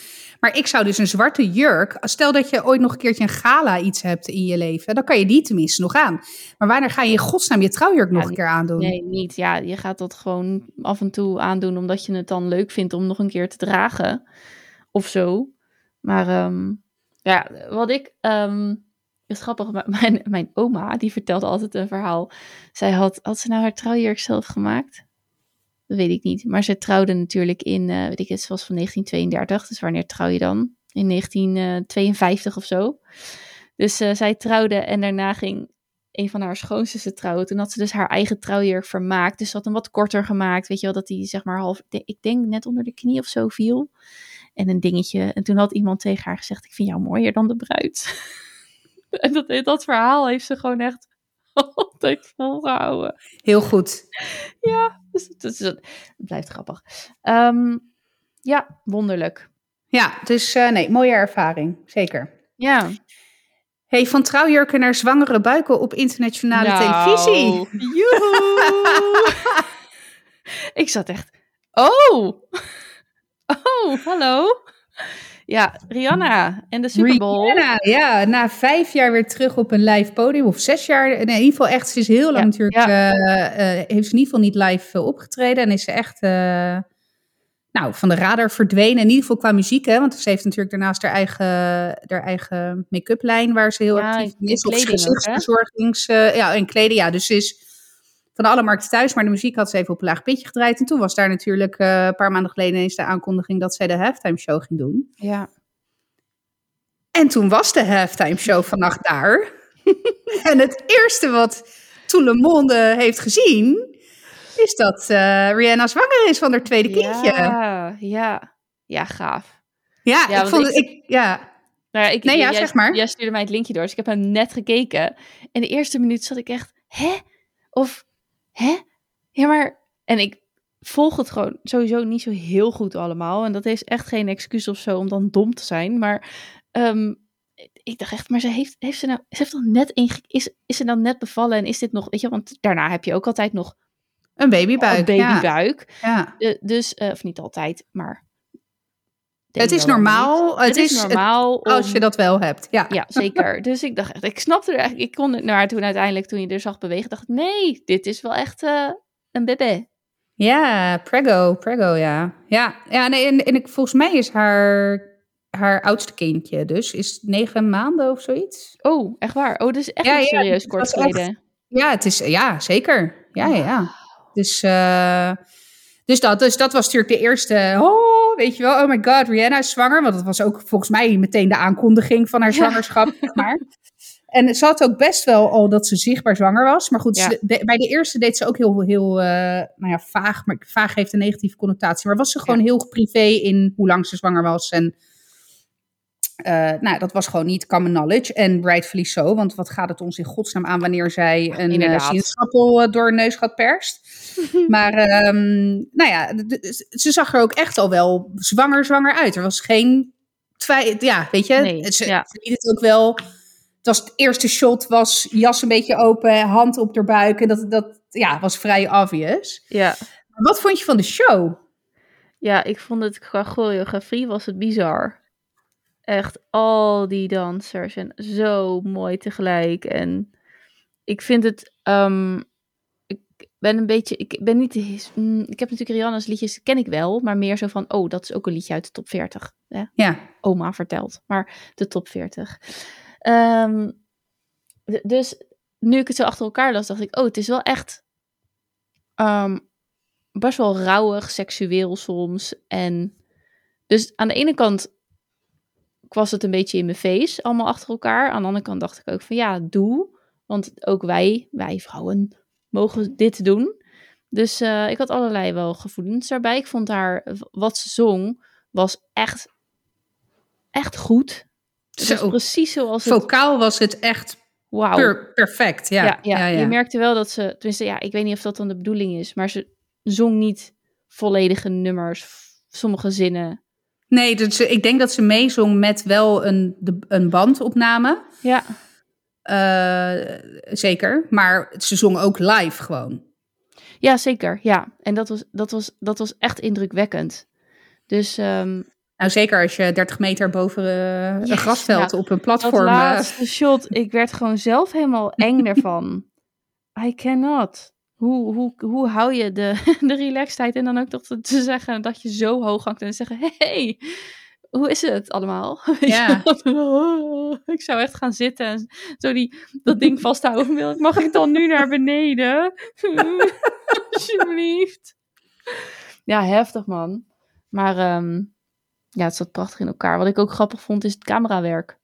Maar ik zou dus een zwarte jurk, stel dat je ooit nog een keertje een gala iets hebt in je leven, dan kan je die tenminste nog aan. Maar wanneer ga je in godsnaam je trouwjurk ja, nog een keer aandoen? Nee, niet. Ja, je gaat dat gewoon af en toe aandoen omdat je het dan leuk vindt om nog een keer te dragen of zo. Maar um, ja, wat ik... Um, het is grappig, mijn, mijn oma, die vertelde altijd een verhaal. Zij had, had ze nou haar trouwjurk zelf gemaakt? Dat weet ik niet. Maar ze trouwde natuurlijk in, uh, weet ik het, was van 1932. Dus wanneer trouw je dan? In 1952 of zo. Dus uh, zij trouwde en daarna ging een van haar schoonzussen trouwen. Toen had ze dus haar eigen trouwjurk vermaakt. Dus ze had hem wat korter gemaakt. Weet je wel, dat die zeg maar half, ik denk net onder de knie of zo viel. En een dingetje. En toen had iemand tegen haar gezegd, ik vind jou mooier dan de bruid. <laughs> <laughs> En dat, dat verhaal heeft ze gewoon echt <laughs> altijd volgehouden. Heel goed. Ja, dus, dus, het blijft grappig. Um, ja, wonderlijk. Ja, dus uh, nee, mooie ervaring. Zeker. Ja. Hey, van trouwjurken naar zwangere buiken op internationale nou, televisie. Joehoe! <laughs> Ik zat echt... Oh! Oh, hallo? Ja, Rihanna en de Super Bowl. Rihanna, ja, na vijf jaar weer terug op een live podium. Of zes jaar. Nee, in ieder geval echt, ze is heel lang Ja, natuurlijk, ja. eh, eh, heeft ze in ieder geval niet live eh, opgetreden. En is ze echt, nou, van de radar verdwenen. In ieder geval qua muziek, hè. Want ze heeft natuurlijk daarnaast haar eigen, haar eigen make-up lijn, waar ze heel Ja, actief in is. Of gezichtsverzorgings, ja, en kleding, ja. Dus ze is van alle markten thuis, maar de muziek had ze even op een laag pitje gedraaid. En toen was daar natuurlijk eh, een paar maanden geleden eens de aankondiging dat zij de halftime show ging doen. Ja. En toen was de halftime show vannacht daar. <laughs> en het eerste wat Tout le Monde heeft gezien, is dat eh, Rihanna zwanger is van haar tweede kindje. Ja, Ja, ja. Ja, gaaf. ik want vond ik- het, ik, ja. Nou ja, ik, Nee, ja, jij, zeg maar. Jij stuurde mij het linkje door, dus ik heb hem net gekeken. En de eerste minuut zat ik echt, hè? Of, hè? Ja, maar... En ik volg het gewoon sowieso niet zo heel goed allemaal. En dat is echt geen excuus of zo om dan dom te zijn. Maar ehm, ik dacht echt, maar ze heeft, heeft ze nou... Ze heeft toch net inge- is, is ze dan net bevallen en is dit nog... Weet je, want daarna heb je ook altijd nog Een babybuik. een babybuik. Ja. Dus, eh, of niet altijd, maar... Het is normaal. Het, Het is is normaal als om- je dat wel hebt. Ja. Ja, zeker. <laughs> Dus ik dacht echt, ik snapte er eigenlijk, ik kon het naar toen uiteindelijk, toen je er zag bewegen, dacht ik, nee, dit is wel echt eh, een bebé. Ja, Prego, Prego, ja. Ja, ja nee, en, en ik, volgens mij is haar, haar oudste kindje dus, is negen maanden of zoiets. Oh, echt waar? Oh, dus echt Ja, niet ja, serieus kort geleden. Ja, het is, ja, zeker. Ja, ja, ja. Dus, eh, dus, dat, dus dat was natuurlijk de eerste, oh, weet je wel. Oh my god, Rihanna is zwanger. Want dat was ook volgens mij meteen de aankondiging van haar zwangerschap, maar. <laughs> En ze had ook best wel al dat ze zichtbaar zwanger was. Maar goed, Ja. ze- de- bij de eerste deed ze ook heel, heel eh, nou ja, vaag. Maar vaag heeft een negatieve connotatie. Maar was ze gewoon heel privé in hoe lang ze zwanger was. En eh, nou, dat was gewoon niet common knowledge. En rightfully so. Want wat gaat het ons in godsnaam aan wanneer zij een uh, inderdaad. sinaasappel eh, door neus gaat perst? <laughs> maar ehm, nou ja, ze zag er ook echt al wel zwanger, zwanger uit. Er was geen twijfel. Ja, weet je, Nee, ze, ja. ze liet het ook wel. Het was het eerste shot, was jas een beetje open, hand op haar buik. En dat, dat ja, was vrij obvious. Ja. Maar Wat vond je van de show? Ja, ik vond het qua choreografie was het bizar. Echt al die dansers en zo mooi tegelijk. En ik vind het, ehm, ik ben een beetje, ik ben niet, mm, ik heb natuurlijk Rihanna's liedjes, ken ik wel, maar meer zo van, oh, dat is ook een liedje uit de top 40. Hè? Ja, Oma vertelt, maar de top 40. Ehm, dus nu ik het zo achter elkaar las, dacht ik, oh, het is wel echt ehm, best wel rauwig, seksueel soms. En dus aan de ene kant was het een beetje in mijn face, allemaal achter elkaar. Aan de andere kant dacht ik ook van ja, doe. Want ook wij, wij vrouwen, mogen dit doen. Dus eh, ik had allerlei wel gevoelens daarbij. Ik vond haar, wat ze zong, was echt, echt goed. Zo. precies zoals het... vocaal was het echt per- perfect. Ja, Ja, ja, ja, ja. je merkte wel dat ze, tenminste, ja, ik weet niet of dat dan de bedoeling is, maar ze zong niet volledige nummers, sommige zinnen. Nee, dus ik denk dat ze meezong met wel een, de, een bandopname. Ja, Eh, zeker. Maar ze zong ook live gewoon. ja zeker, ja. En dat was, dat was, dat was echt indrukwekkend. Dus ehm, Nou, zeker als je 30 meter boven eh, een grasveld nou, op een dat platform... eh, laatste shot, ik werd gewoon zelf helemaal eng <laughs> ervan. I cannot. Hoe, hoe, hoe hou je de, <laughs> de relaxedheid en dan ook toch te, zeggen dat je zo hoog hangt en zeggen, hey, hoe is het allemaal? <laughs> Ja. wel? <laughs> ik zou echt gaan zitten en zo die, dat ding vasthouden. Mag ik dan nu naar beneden? Alsjeblieft. Ja, heftig man. Maar ehm, ja, het zat prachtig in elkaar. Wat ik ook grappig vond is het camerawerk.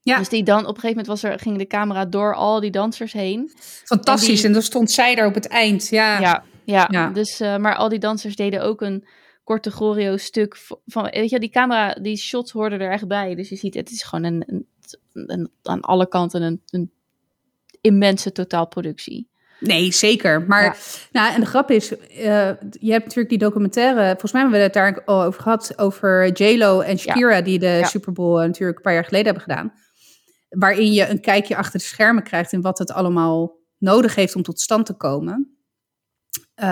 Ja. Dus die dan, op een gegeven moment was er, ging de camera door al die dansers heen. Fantastisch. En dan stond zij daar op het eind. Ja, Ja, ja. Ja. Dus, eh, maar al die dansers deden ook een korte choreo-stuk v- van, weet je, die camera, die shots hoorden er echt bij. Dus je ziet, het is gewoon een, een, een- aan alle kanten een, een immense totaalproductie. Nee, zeker. Maar Ja. nou, en de grap is, eh, je hebt natuurlijk die documentaire, volgens mij hebben we het daar al over gehad, over J-Lo en Shakira, die de Ja. Super Bowl eh, natuurlijk een paar jaar geleden hebben gedaan. Waarin je een kijkje achter de schermen krijgt in wat het allemaal nodig heeft om tot stand te komen. Eh,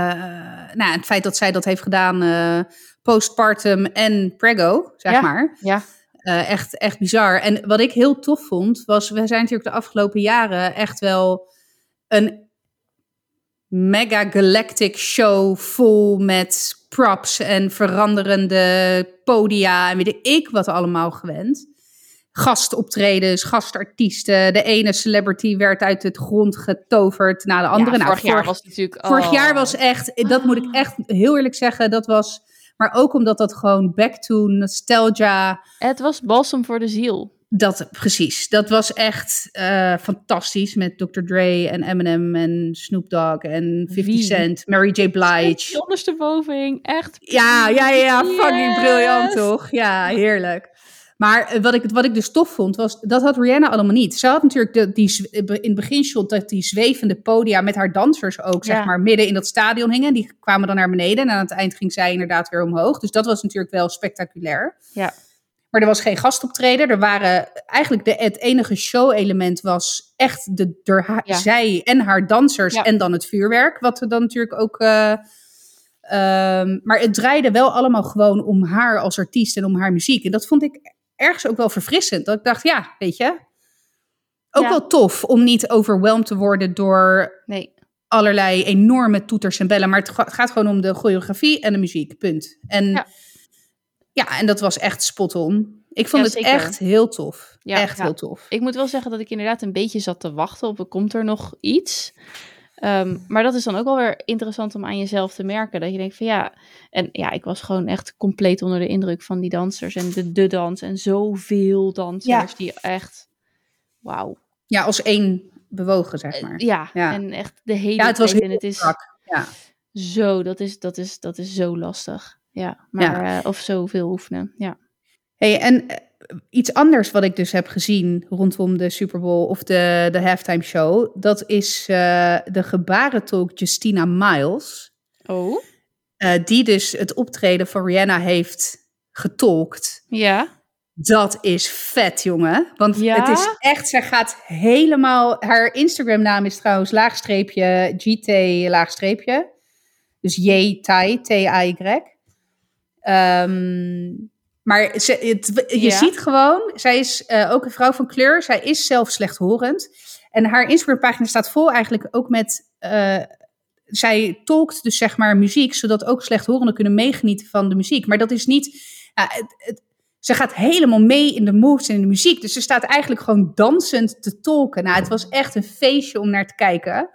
nou, het feit dat zij dat heeft gedaan eh, postpartum en prego, zeg Ja. maar. Ja, Eh, echt, echt bizar. En wat ik heel tof vond, was... We zijn natuurlijk de afgelopen jaren echt wel een mega galactic show vol met props en veranderende podia en weet ik wat allemaal gewend. Gastoptredens, gastartiesten. De ene celebrity werd uit het grond getoverd naar de andere. ja, Nou, vorig jaar was natuurlijk... Vorig oh. jaar was echt, dat moet ik echt heel eerlijk zeggen, dat was, maar ook omdat dat gewoon back to nostalgia, Het was balsem voor de ziel. dat precies, dat was echt eh, fantastisch met Dr. Dre en Eminem en Snoop Dogg en 50 Wie? Cent, Mary J. Blige. Ondersteboven hing, echt. Ja, ja, ja, fucking briljant toch? Ja, heerlijk. Maar eh, wat ik, wat ik dus tof vond, was dat had Rihanna allemaal niet. Ze had natuurlijk de, die, zwe- in het beginshot dat die zwevende podia met haar dansers ook, zeg maar, midden in dat stadion hingen. Die kwamen dan naar beneden en aan het eind ging zij inderdaad weer omhoog. Dus dat was natuurlijk wel spectaculair. Ja. Maar er was geen gastoptreden. Er waren eigenlijk de, het enige show-element was echt de, door haar, Ja. zij en haar dansers Ja. en dan het vuurwerk. Wat er dan natuurlijk ook. eh, ehm, maar het draaide wel allemaal gewoon om haar als artiest en om haar muziek. En dat vond ik ergens ook wel verfrissend. Dat ik dacht, ja, weet je. Ook Ja. wel tof om niet overweldigd te worden door Nee, allerlei enorme toeters en bellen. Maar het ga- het gaat gewoon om de choreografie en de muziek. Punt. En ja, Ja. en dat was echt spot on. Ik vond Ja, het echt heel tof. Ja, echt heel tof. ik moet wel zeggen dat ik inderdaad een beetje zat te wachten op, komt er nog iets? Ehm, maar dat is dan ook wel weer interessant om aan jezelf te merken. Dat je denkt van ja. En ja, ik was gewoon echt compleet onder de indruk van die dansers. En de, de dans. En zoveel dansers die echt. Wauw. Ja, als één bewogen, zeg maar. Ja, en echt de hele ja, het was tijd. heel En het is strak. Ja. zo, dat is, dat, is, dat is zo lastig. Ja, maar, Ja. eh, of zoveel oefenen. Ja. Hey, en eh, iets anders wat ik dus heb gezien rondom de Super Bowl of de, de halftime show, dat is eh, de gebarentolk Justina Miles, Oh? eh, die dus het optreden van Rihanna heeft getolkt. Ja. Dat is vet, jongen. Want Ja? het is echt, zij gaat helemaal. Haar Instagram-naam is trouwens laagstreepje GT laagstreepje. Dus J Tai, T-A-Y. Ehm, maar ze, het, je Ja. ziet gewoon, zij is eh, ook een vrouw van kleur. Zij is zelf slechthorend. En haar Instagram-pagina staat vol eigenlijk ook met. eh, zij tolkt dus zeg maar muziek, zodat ook slechthorenden kunnen meegenieten van de muziek. Maar dat is niet. het, ze gaat helemaal mee in de moves en in de muziek. Dus ze staat eigenlijk gewoon dansend te tolken. Nou, het was echt een feestje om naar te kijken.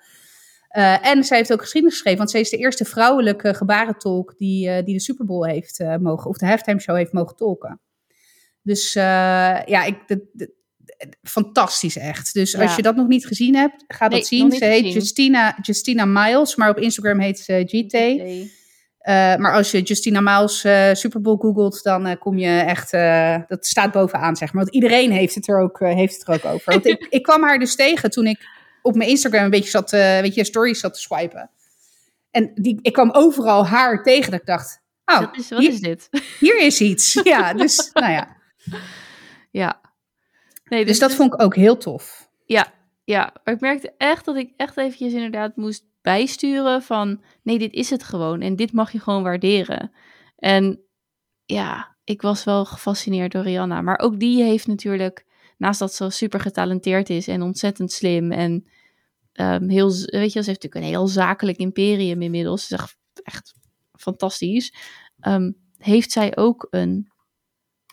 Eh, en zij heeft ook geschiedenis geschreven, want zij is de eerste vrouwelijke gebarentolk die, eh, die de Super Bowl heeft eh, mogen, of de halftime show heeft mogen tolken. Dus ja, ik, de, de- fantastisch echt. Dus Ja. als je dat nog niet gezien hebt, ga Nee, dat zien. Ze heet gezien. Justina, Justina Miles, maar op Instagram heet ze GT. Nee. Maar als je Justina Miles Super Bowl googelt, dan kom je echt, dat staat bovenaan, zeg maar. Want iedereen heeft het er ook, heeft het er ook over. Want ik, <laughs> ik kwam haar dus tegen toen ik op mijn Instagram een beetje zat, eh, weet je, stories zat te swipen. En die, ik kwam overal haar tegen dat ik dacht, oh, Wat, is, wat hier, is dit? <laughs> hier is iets. <laughs> Ja, dus nou ja. ja. Nee, Dus dat vond ik ook heel tof. Ja, ja, maar ik merkte echt dat ik echt eventjes inderdaad moest bijsturen van... Nee, dit is het gewoon en dit mag je gewoon waarderen. En ja, ik was wel gefascineerd door Rihanna. Maar ook die heeft natuurlijk, naast dat ze super getalenteerd is en ontzettend slim... en ehm, heel, weet je, ze heeft natuurlijk een heel zakelijk imperium inmiddels. Ze is echt, echt fantastisch. Ehm, heeft zij ook een,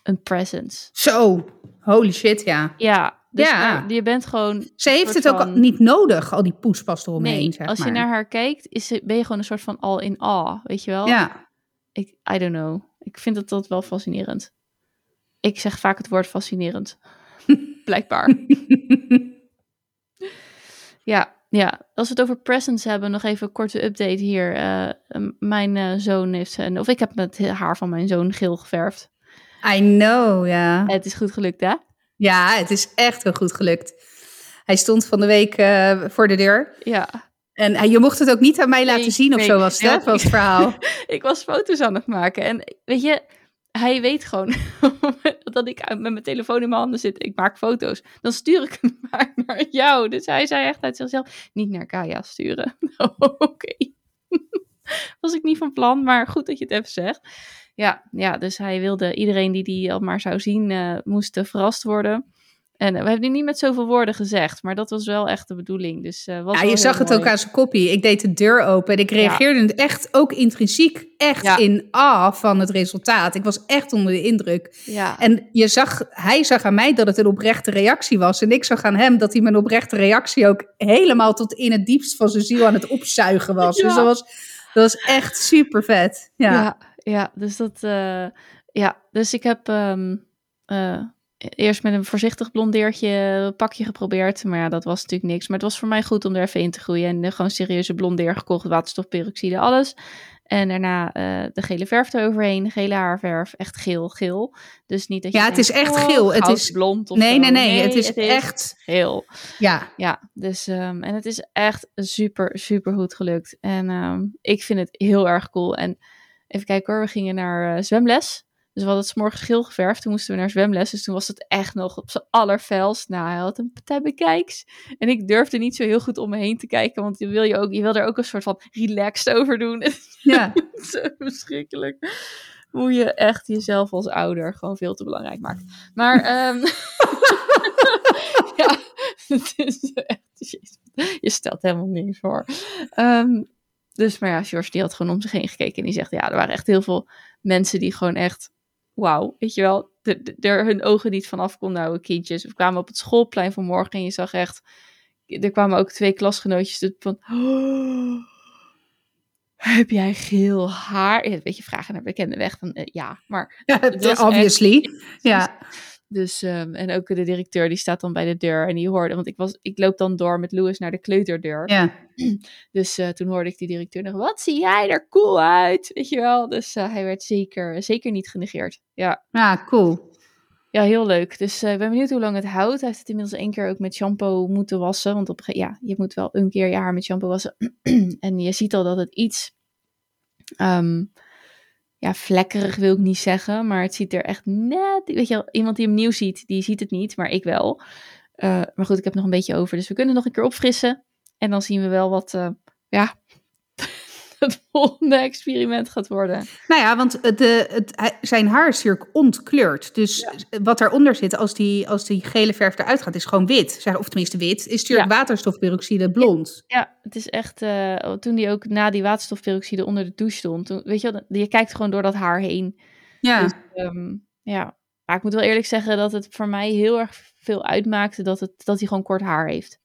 een presence. Zo, holy shit, ja. Ja, dus Ja. eh, je bent gewoon Ze heeft het ook van- niet nodig, al die poespas eromheen, Nee, zeg als je maar. naar haar kijkt, is ze, ben je gewoon een soort van all in awe, weet je wel? Ja, Ik, I don't know. Ik vind het dat wel fascinerend. Ik zeg vaak het woord fascinerend. Blijkbaar. <laughs> Ja, ja, als we het over presents hebben, nog even een korte update hier. Eh, mijn eh, zoon heeft zijn, of ik heb het haar van mijn zoon geel geverfd. I know, ja. Het is goed gelukt, hè? Ja, het is echt heel goed gelukt. Hij stond van de week eh, voor de deur. Ja. En je mocht het ook niet aan mij laten Nee, zien of nee. zo was het, Nee, want was het verhaal. <laughs> ik was foto's aan het maken. En weet je, hij weet gewoon <laughs> dat ik met mijn telefoon in mijn handen zit. Ik maak foto's. Dan stuur ik hem <laughs> maar naar jou. Dus hij zei echt uit zichzelf, niet naar Kaya sturen. <laughs> Nou, Oké. Was ik niet van plan, maar goed dat je het even zegt. Ja, ja dus hij wilde iedereen die die al maar zou zien, eh, moest verrast worden. En eh, we hebben die niet met zoveel woorden gezegd, maar dat was wel echt de bedoeling. Dus, eh, was Ja, je zag het mooi. ook aan zijn kopie. Ik deed de deur open en ik reageerde echt ook intrinsiek echt Ja. in awe van het resultaat. Ik was echt onder de indruk. Ja, En je zag, hij zag aan mij dat het een oprechte reactie was. En ik zag aan hem dat hij mijn oprechte reactie ook helemaal tot in het diepst van zijn ziel aan het opzuigen was. <laughs> Ja. Dus dat was, dat was echt super vet. Ja. Ja, ja, dus dat. eh, ja, dus ik heb ehm, eh, eerst met een voorzichtig blondeertje pakje geprobeerd. Maar ja, dat was natuurlijk niks. Maar het was voor mij goed om er even in te groeien. En gewoon serieuze blondeer gekocht, waterstofperoxide, alles. En daarna eh, de gele verf eroverheen, de gele haarverf, echt geel, geel. Dus niet dat je Ja, het is echt oh, geel. Het is- blond of Nee, zo. nee, nee, het is echt- geel. ja. Ja, dus en het is echt super, super goed gelukt. En ehm, ik vind het heel erg cool. En even kijken hoor, we gingen naar eh, zwemles. Dus we hadden het 's morgens geel geverfd. Toen moesten we naar zwemles. Dus toen was het echt nog op zijn allerfelst. Nou, hij had een partij bekijks. En ik durfde niet zo heel goed om me heen te kijken. Want je wil, je ook, je wil er ook een soort van relaxed over doen. <laughs> ja. zo verschrikkelijk. Hoe je echt jezelf als ouder gewoon veel te belangrijk maakt. Maar ehm <laughs> ja, het is echt... Je stelt helemaal niks voor. Ehm, dus, maar ja, George die had gewoon om zich heen gekeken. En die zegt, ja, er waren echt heel veel mensen die gewoon echt... Wauw, weet je wel, er- hun ogen niet vanaf konden houden, kindjes. We kwamen op het schoolplein vanmorgen en je zag echt er kwamen ook twee klasgenootjes van... "Oh, heb jij geel haar? Ja, Weet je, vragen naar bekende weg. Van, eh, ja, maar... Ja, obviously. Ja. Dus, ehm, en ook de directeur die staat dan bij de deur en die hoorde... Want ik, was, ik loop dan door met Louis naar de kleuterdeur. ja. <clears throat> Dus eh, toen hoorde ik die directeur nog... Wat zie jij er cool uit? Weet je wel? Dus eh, hij werd zeker, zeker niet genegeerd. Ja. Ja, cool. Ja, heel leuk. Dus eh, ik ben benieuwd hoe lang het houdt. Hij heeft het inmiddels één keer ook met shampoo moeten wassen. Want op, ja, je moet wel een keer je haar met shampoo wassen. <clears throat> en je ziet al dat het iets... ehm, ja, vlekkerig wil ik niet zeggen. Maar het ziet er echt net... Weet je iemand die hem nieuw ziet, die ziet het niet. Maar ik wel. Eh, maar goed, ik heb nog een beetje over. Dus we kunnen nog een keer opfrissen. En dan zien we wel wat... eh, ja, het volgende experiment gaat worden. Nou ja, want de, het, zijn haar is natuurlijk ontkleurd. Dus wat daaronder zit, als die, als die gele verf eruit gaat, is gewoon wit. Of tenminste wit, is natuurlijk waterstofperoxide blond. Ja, het is echt. eh, toen die ook na die waterstofperoxide onder de douche stond. Toen, weet je wel, je kijkt gewoon door dat haar heen. Ja, Dus, ehm, ja. Maar ik moet wel eerlijk zeggen dat het voor mij heel erg veel uitmaakte dat, het, dat hij gewoon kort haar heeft.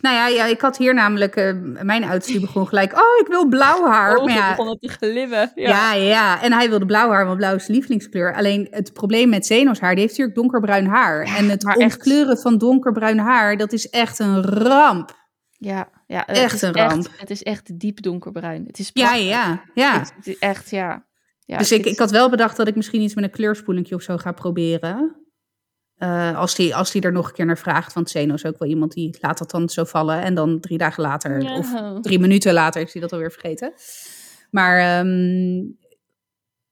Nou ja, ja ik had hier namelijk, eh, mijn oudste die begon gelijk, oh, ik wil blauw haar. Oh, maar ja, begon het te glimmen. Ja. ja. Ja, en hij wilde blauw haar, want blauw is lievelingskleur. Alleen het probleem met Zeno's haar, die heeft natuurlijk donkerbruin haar. Ja, en het echt. ontkleuren van donkerbruin haar, dat is echt een ramp. Ja, ja, het Echt is een ramp. het is echt diep donkerbruin. Het is Ja, prachtig. ja, ja. Het, het is echt, ja. ja dus ik, is- ik had wel bedacht dat ik misschien iets met een kleurspoelingje of zo ga proberen. Eh, als, die, als die er nog een keer naar vraagt. Want Zeno is ook wel iemand die laat dat dan zo vallen. En dan drie dagen later, Ja. of drie minuten later, is hij dat alweer vergeten. Maar ehm,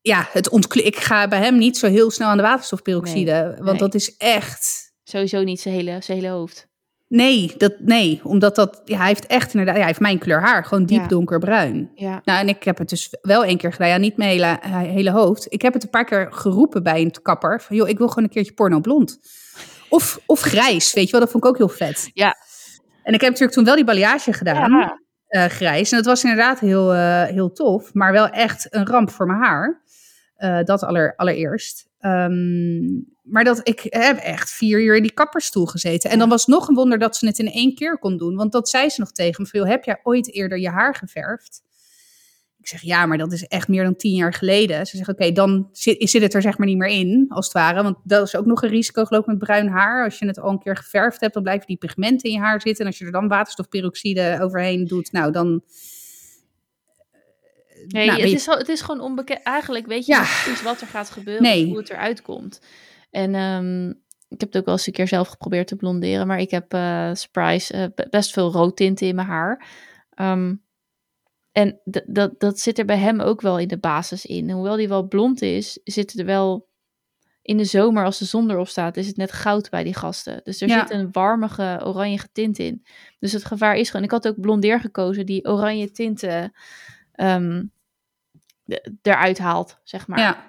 ja, het ontkle- ik ga bij hem niet zo heel snel aan de waterstofperoxide. want nee. dat is echt... Sowieso niet zijn hele, zijn hele hoofd. Nee, dat, nee, omdat dat... Ja, hij heeft echt inderdaad... Ja, hij heeft mijn kleur haar. Gewoon diep Ja. donkerbruin. Ja, Nou, en ik heb het dus wel één keer gedaan. Ja, niet mijn hele, eh, hele hoofd. Ik heb het een paar keer geroepen bij een kapper. Van, joh, ik wil gewoon een keertje porno blond. Of, of grijs, weet je wel. Dat vond ik ook heel vet. Ja. En ik heb natuurlijk toen wel die balayage gedaan. Ja. eh, grijs. En dat was inderdaad heel, eh, heel tof. Maar wel echt een ramp voor mijn haar. Dat aller, allereerst. Ehm, maar dat, ik heb echt vier uur in die kapperstoel gezeten. En dan was het nog een wonder dat ze het in één keer kon doen. Want dat zei ze nog tegen me. Joh, heb jij ooit eerder je haar geverfd? Ik zeg, ja, maar dat is echt meer dan tien jaar geleden. Ze zegt, oké, dan zit, zit het er zeg maar niet meer in, als het ware. Want dat is ook nog een risico, geloof ik, met bruin haar. Als je het al een keer geverfd hebt, dan blijven die pigmenten in je haar zitten. En als je er dan waterstofperoxide overheen doet, nou, dan... Nee, nou, het, je- is, gewoon- het is gewoon onbekend. Eigenlijk weet je Ja. niet precies wat er gaat gebeuren Nee. hoe het eruit komt. En ehm, ik heb het ook wel eens een keer zelf geprobeerd te blonderen. Maar ik heb eh surprise eh, be- best veel roodtinten in mijn haar. Ehm, en dat, dat zit er bij hem ook wel in de basis in. Hoewel die wel blond is, zit er wel... In de zomer, als de zon erop staat, is het net goud bij die gasten. Dus er Ja. zit een warmige oranje tint in. Dus het gevaar is gewoon... Ik had ook blondeer gekozen die oranje tinten ehm, de- eruit haalt, zeg maar. ja,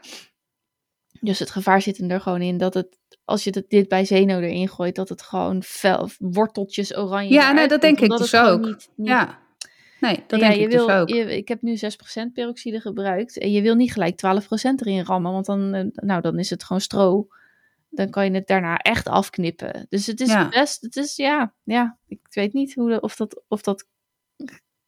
Dus het gevaar zit er gewoon in dat het, als je dit bij Zeno erin gooit, dat het gewoon fel, worteltjes oranje Ja, nou, dat komt, denk ik dus ook. Niet, niet- ja. Nee, dat denk je ik wil, dus ook. je- ik heb nu 6% peroxide gebruikt en je wil niet gelijk 12% erin rammen, want dan, eh, nou, dan is het gewoon stro. Dan kan je het daarna echt afknippen. Dus het is Ja. best, het is ja, ja, ik weet niet hoe of, dat, of dat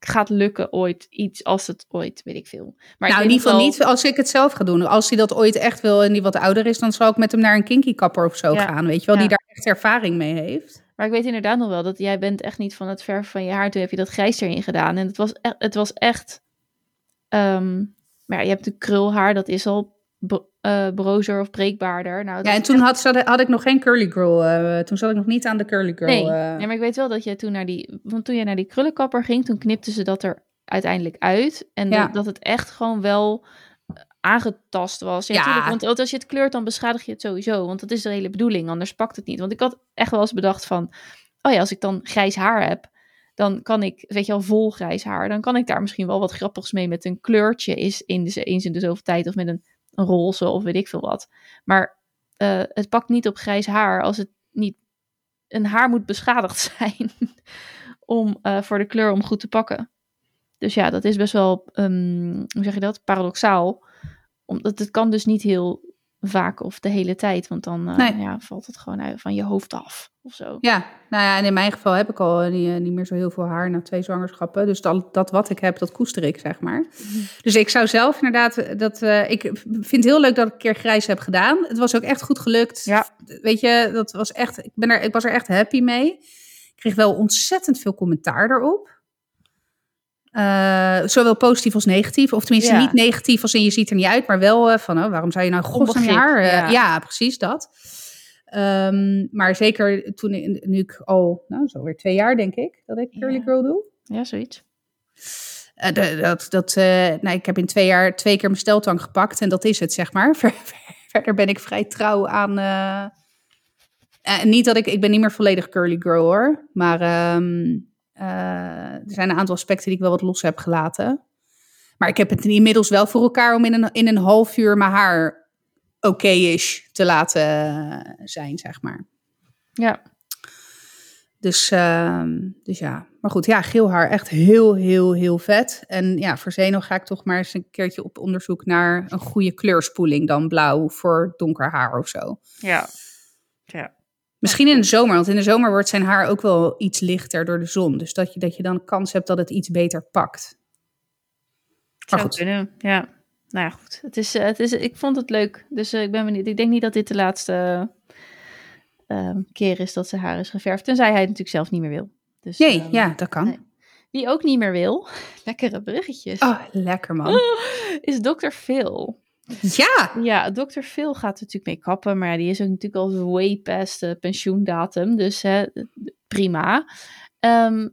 gaat lukken ooit, iets als het ooit, weet ik veel. Maar ik nou, in ieder geval niet als ik het zelf ga doen. Als hij dat ooit echt wil en die wat ouder is, dan zal ik met hem naar een kinky kapper of zo Ja. gaan, weet je wel, Ja. die daar echt ervaring mee heeft. Maar ik weet inderdaad nog wel dat jij bent echt niet van het verven van je haar. Toen heb je dat grijs erin gedaan. En het was echt... Het was echt ehm, maar ja, je hebt de krulhaar. Dat is al eh, brozer of breekbaarder. Nou, Ja, en toen echt- had, had ik nog geen curly girl. eh, toen zat ik nog niet aan de curly girl. Nee, eh. nee, maar ik weet wel dat jij toen naar die... Want toen jij naar die krullenkapper ging, toen knipten ze dat er uiteindelijk uit. En Ja. dat, dat het echt gewoon wel aangetast was. Ja, want, als je het kleurt, dan beschadig je het sowieso. Want dat is de hele bedoeling, anders pakt het niet. Want ik had echt wel eens bedacht van... Oh ja, als ik dan grijs haar heb, dan kan ik, weet je wel, vol grijs haar. Dan kan ik daar misschien wel wat grappigs mee met een kleurtje is in de, eens in de zoveel tijd. Of met een, een roze of weet ik veel wat. Maar eh, het pakt niet op grijs haar als het niet... Een haar moet beschadigd <laughs> zijn om, eh, voor de kleur om goed te pakken. Dus ja, dat is best wel, ehm, hoe zeg je dat, paradoxaal. Omdat het kan dus niet heel vaak of de hele tijd. Want dan uh, Nee. ja, valt het gewoon uit van je hoofd af of zo. Ja, nou ja, en in mijn geval heb ik al niet, niet meer zo heel veel haar na twee zwangerschappen. Dus dat, dat wat ik heb, dat koester ik, zeg maar. Dus ik zou zelf inderdaad, dat, eh, ik vind het heel leuk dat ik een keer grijs heb gedaan. Het was ook echt goed gelukt. Ja. Weet je, dat was echt, ik, ben er, ik was er echt happy mee. Ik kreeg wel ontzettend veel commentaar daarop. Eh, zowel positief als negatief. Of tenminste Ja. niet negatief als in je ziet er niet uit, maar wel eh, van oh, waarom zou je nou Onbegrip, haar... eh, ja. ja. precies dat. Ehm, maar zeker toen ik- nu ik al, nou zo weer twee jaar denk ik, dat ik Curly Ja. Girl doe. Ja, zoiets. Dat, dat, nou, ik heb in twee jaar twee keer mijn steltang gepakt en dat is het, zeg maar. <laughs> Ver- Verder ben ik vrij trouw aan. niet dat ik, ik ben niet meer volledig curly girl hoor, maar ehm, eh, er zijn een aantal aspecten die ik wel wat los heb gelaten. Maar ik heb het inmiddels wel voor elkaar om in een, in een half uur mijn haar oké-ish te laten eh, zijn, zeg maar. Ja, Dus, ehm, dus ja, maar goed, ja, geel haar echt heel, heel, heel vet. En ja, voor Zeno ga ik toch maar eens een keertje op onderzoek naar een goede kleurspoeling dan blauw voor donker haar of zo. ja. ja. Misschien in de zomer, want in de zomer wordt zijn haar ook wel iets lichter door de zon. Dus dat je, dat je dan kans hebt dat het iets beter pakt. Maar goed. kunnen, ja. Nou ja, goed. Het is, eh, het is, ik vond het leuk. Dus eh, ik ben benieuwd. Ik denk niet dat dit de laatste ehm, keer is dat ze haar is geverfd. Tenzij hij het natuurlijk zelf niet meer wil. Dus, Nee, ehm, ja, dat kan. nee. Wie ook niet meer wil, <laughs> lekkere bruggetjes, Oh, lekker man. <laughs> is Dr. Phil. Ja, Ja, Dr. Phil gaat er natuurlijk mee kappen, maar die is ook natuurlijk al way past de pensioendatum. Dus hè, prima. Ehm,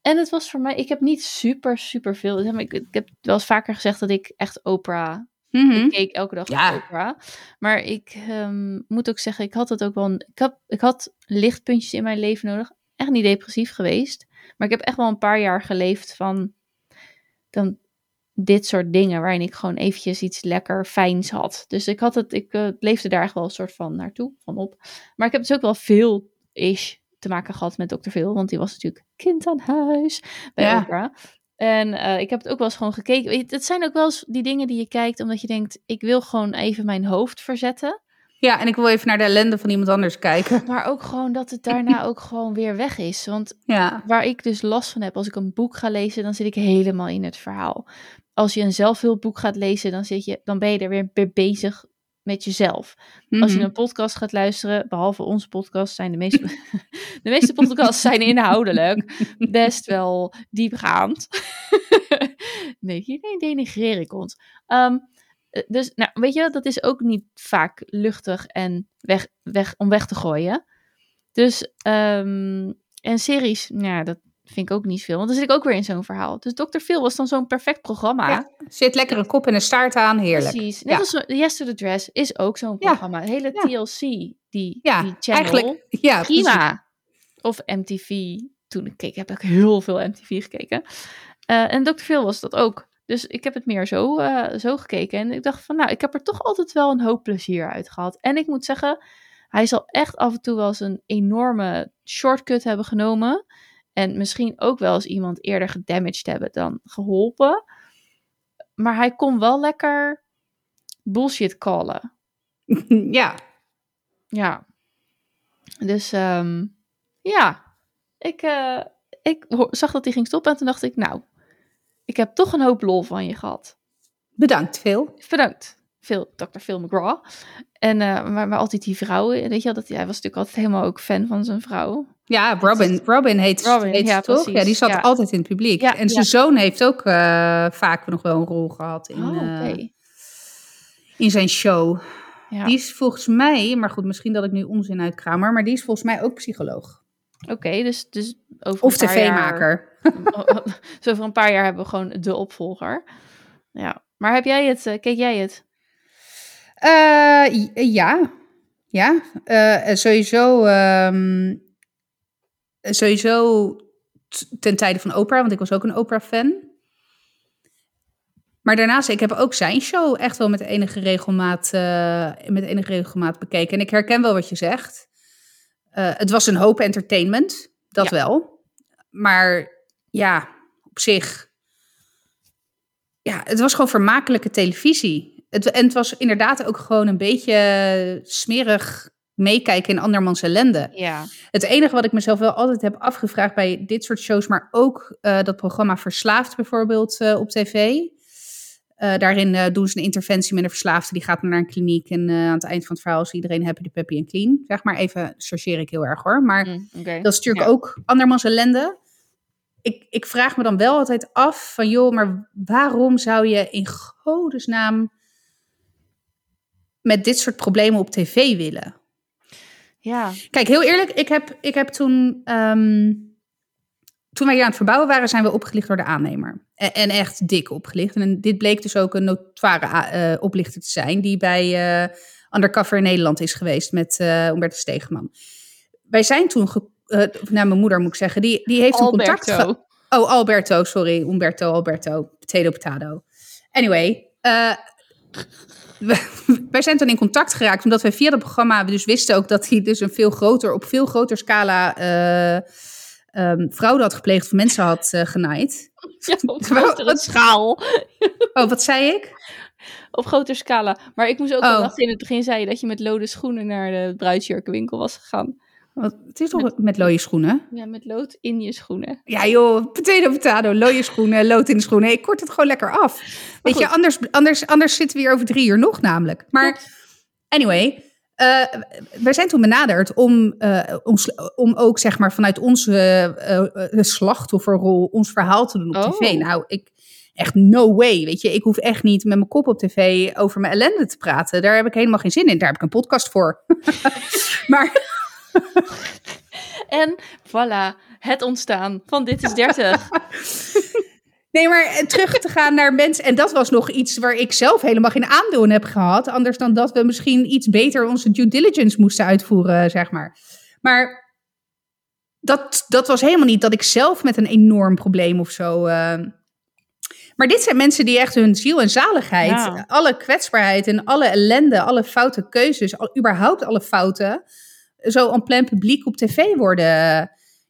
en het was voor mij, ik heb niet super, super veel. zeg maar, Ik, ik heb wel eens vaker gezegd dat ik echt Oprah Mhm. Ik keek elke dag Ja. op Oprah. Maar ik ehm, moet ook zeggen, ik had het ook wel. Ik, had, ik had lichtpuntjes in mijn leven nodig. Echt niet depressief geweest. Maar ik heb echt wel een paar jaar geleefd van dan dit soort dingen. Waarin ik gewoon eventjes iets lekker fijns had. Dus ik had het, ik eh, leefde daar echt wel een soort van naartoe, van op. Maar ik heb dus ook wel veel ish te maken gehad met Dr. Phil. Want die was natuurlijk kind aan huis bij Ja. Oprah. En eh, ik heb het ook wel eens gewoon gekeken. Het zijn ook wel eens die dingen die je kijkt omdat je denkt, ik wil gewoon even mijn hoofd verzetten. Ja, en ik wil even naar de ellende van iemand anders kijken. <laughs> Maar ook gewoon dat het daarna ook gewoon weer weg is. Want Ja, waar ik dus last van heb, als ik een boek ga lezen, dan zit ik helemaal in het verhaal. Als je een zelfhulpboek gaat lezen, dan, zit je, dan ben je er weer weer bezig met jezelf. Als je Mhm. een podcast gaat luisteren, behalve onze podcast, zijn de meeste, <laughs> de meeste podcasts zijn inhoudelijk <laughs> best wel diepgaand. nee, hier denigreer ik ons. Eh, dus, nou, weet je, dat is ook niet vaak luchtig en weg, weg, om weg te gooien. Dus, ehm, en series, nou, dat vind ik ook niet veel. Want dan zit ik ook weer in zo'n verhaal. Dus Dr. Phil was dan zo'n perfect programma. Ja, zit lekker een kop en een staart aan, heerlijk. Precies. Net Ja. als Yes to the Dress is ook zo'n programma. Het hele. TLC, die, Ja, die channel. eigenlijk, ja, precies. prima. Of MTV. Toen ik keek, heb ik heel veel MTV gekeken. Eh, en Dr. Phil was dat ook. Dus ik heb het meer zo, eh, zo gekeken. En ik dacht van, nou, ik heb er toch altijd wel een hoop plezier uit gehad. En ik moet zeggen, hij zal echt af en toe wel eens een enorme shortcut hebben genomen. En misschien ook wel eens iemand eerder gedamaged hebben dan geholpen. Maar hij kon wel lekker bullshit callen. <laughs> ja, Ja. Dus ehm, ja, ik, eh, ik zag dat hij ging stoppen en toen dacht ik, nou, ik heb toch een hoop lol van je gehad. bedankt veel. Bedankt, Phil, Dr. Phil McGraw. En eh, maar, maar altijd die vrouwen, weet je wel, dat, hij was natuurlijk altijd helemaal ook fan van zijn vrouw. Ja, Robin, Robin heet, Robin, heet ze ja, toch? precies, Ja, die zat ja. altijd in het publiek. Ja, en zijn zoon heeft ook eh, vaak nog wel een rol gehad in, oh, oké. eh, in zijn show. Die is volgens mij, maar goed, misschien dat ik nu onzin uitkramer, maar die is volgens mij ook psycholoog. Oké, dus, dus over Of tv-maker. <laughs> dus over een paar jaar hebben we gewoon de opvolger. Ja, maar heb jij het, eh, keek jij het? Eh, ja, ja. Eh, sowieso, ehm, sowieso ten tijde van Oprah, want ik was ook een Oprah-fan. Maar daarnaast, ik heb ook zijn show echt wel met enige regelmaat, met enige regelmaat bekeken. En ik herken wel wat je zegt. Het was een hoop entertainment, dat Ja. wel. Maar ja, op zich. Ja, het was gewoon vermakelijke televisie. Het, en het was inderdaad ook gewoon een beetje smerig meekijken in andermans ellende. Ja. Het enige wat ik mezelf wel altijd heb afgevraagd bij dit soort shows, maar ook uh, dat programma Verslaafd bijvoorbeeld uh, op tv. Uh, daarin doen ze een interventie met een verslaafde, die gaat naar een kliniek en aan het eind van het verhaal is iedereen happy, de peppy en clean. Zeg maar even, chargeer ik heel erg hoor. Maar Mm, dat is natuurlijk Ja. ook andermans ellende. Ik, ik vraag me dan wel altijd af van, joh, maar waarom zou je in godesnaam met dit soort problemen op tv willen? Ja. Kijk, heel eerlijk, ik heb, ik heb toen, ehm, toen wij hier aan het verbouwen waren, zijn we opgelicht door de aannemer. En, en echt dik opgelicht. En dit bleek dus ook een notoire eh, oplichter te zijn, die bij eh, Undercover in Nederland is geweest met eh Umberto Stegeman. Wij zijn toen, ge- eh, nou, mijn moeder moet ik zeggen, die, die heeft een contact. Oh, Alberto, sorry. Umberto, Alberto. Potato, potato. Anyway. eh, <laughs> wij zijn toen in contact geraakt, omdat wij via dat programma we dus wisten ook dat hij dus een veel groter, op veel groter scala ehm, fraude had gepleegd of mensen had genaaid. <laughs> Ja, op <laughs> grotere schaal. Oh, wat zei ik? Op grotere scala. Maar ik moest ook Oh. al lachen. In het begin zei je dat je met lode schoenen naar de bruidsjurkenwinkel was gegaan. Het is toch met looie schoenen? Ja, met lood in je schoenen. Ja joh, potato, potato, looie schoenen, lood in de schoenen. Ik kort het gewoon lekker af. Weet je, anders, anders, anders zitten we hier over drie uur nog namelijk. Maar anyway, eh, wij zijn toen benaderd om, eh, om, om ook zeg maar vanuit onze eh, slachtofferrol ons verhaal te doen op Oh. tv. Nou, ik echt no way, weet je. Ik hoef echt niet met mijn kop op tv over mijn ellende te praten. Daar heb ik helemaal geen zin in. Daar heb ik een podcast voor. <laughs> maar <laughs> En voilà, het ontstaan van Dit is 30. <laughs> Nee, maar eh, terug te gaan naar mensen. En dat was nog iets waar ik zelf helemaal geen aandeel in heb gehad. Anders dan dat we misschien iets beter onze due diligence moesten uitvoeren, zeg maar. Maar dat, dat was helemaal niet dat ik zelf met een enorm probleem of zo. eh, Maar dit zijn mensen die echt hun ziel en zaligheid, Ja. alle kwetsbaarheid en alle ellende, alle foute keuzes, al, überhaupt alle fouten, zo en plein publiek op tv worden.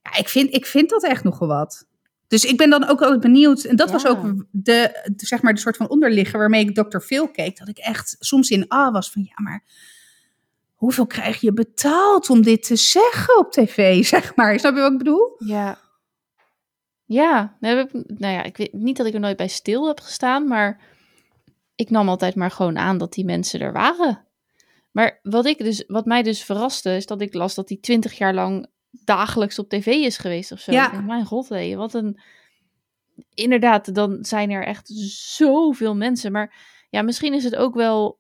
Ja, ik vind, ik vind dat echt nogal wat. Dus ik ben dan ook altijd benieuwd. En dat was ook de, de, zeg maar, de soort van onderligger waarmee ik Dr. Phil keek. Dat ik echt soms in ah was van ja, maar hoeveel krijg je betaald om dit te zeggen op tv? <laughs> Zeg maar. Snap je wat ik bedoel? Ja. Ja, nou, nou ja, ik weet niet dat ik er nooit bij stil heb gestaan, maar ik nam altijd maar gewoon aan dat die mensen er waren. Maar wat, ik dus, wat mij dus verraste, is dat ik las dat hij twintig jaar lang dagelijks op tv is geweest of zo. Ja. Denk, mijn god, hé, wat een... Inderdaad, dan zijn er echt zoveel mensen. Maar ja, misschien is het ook wel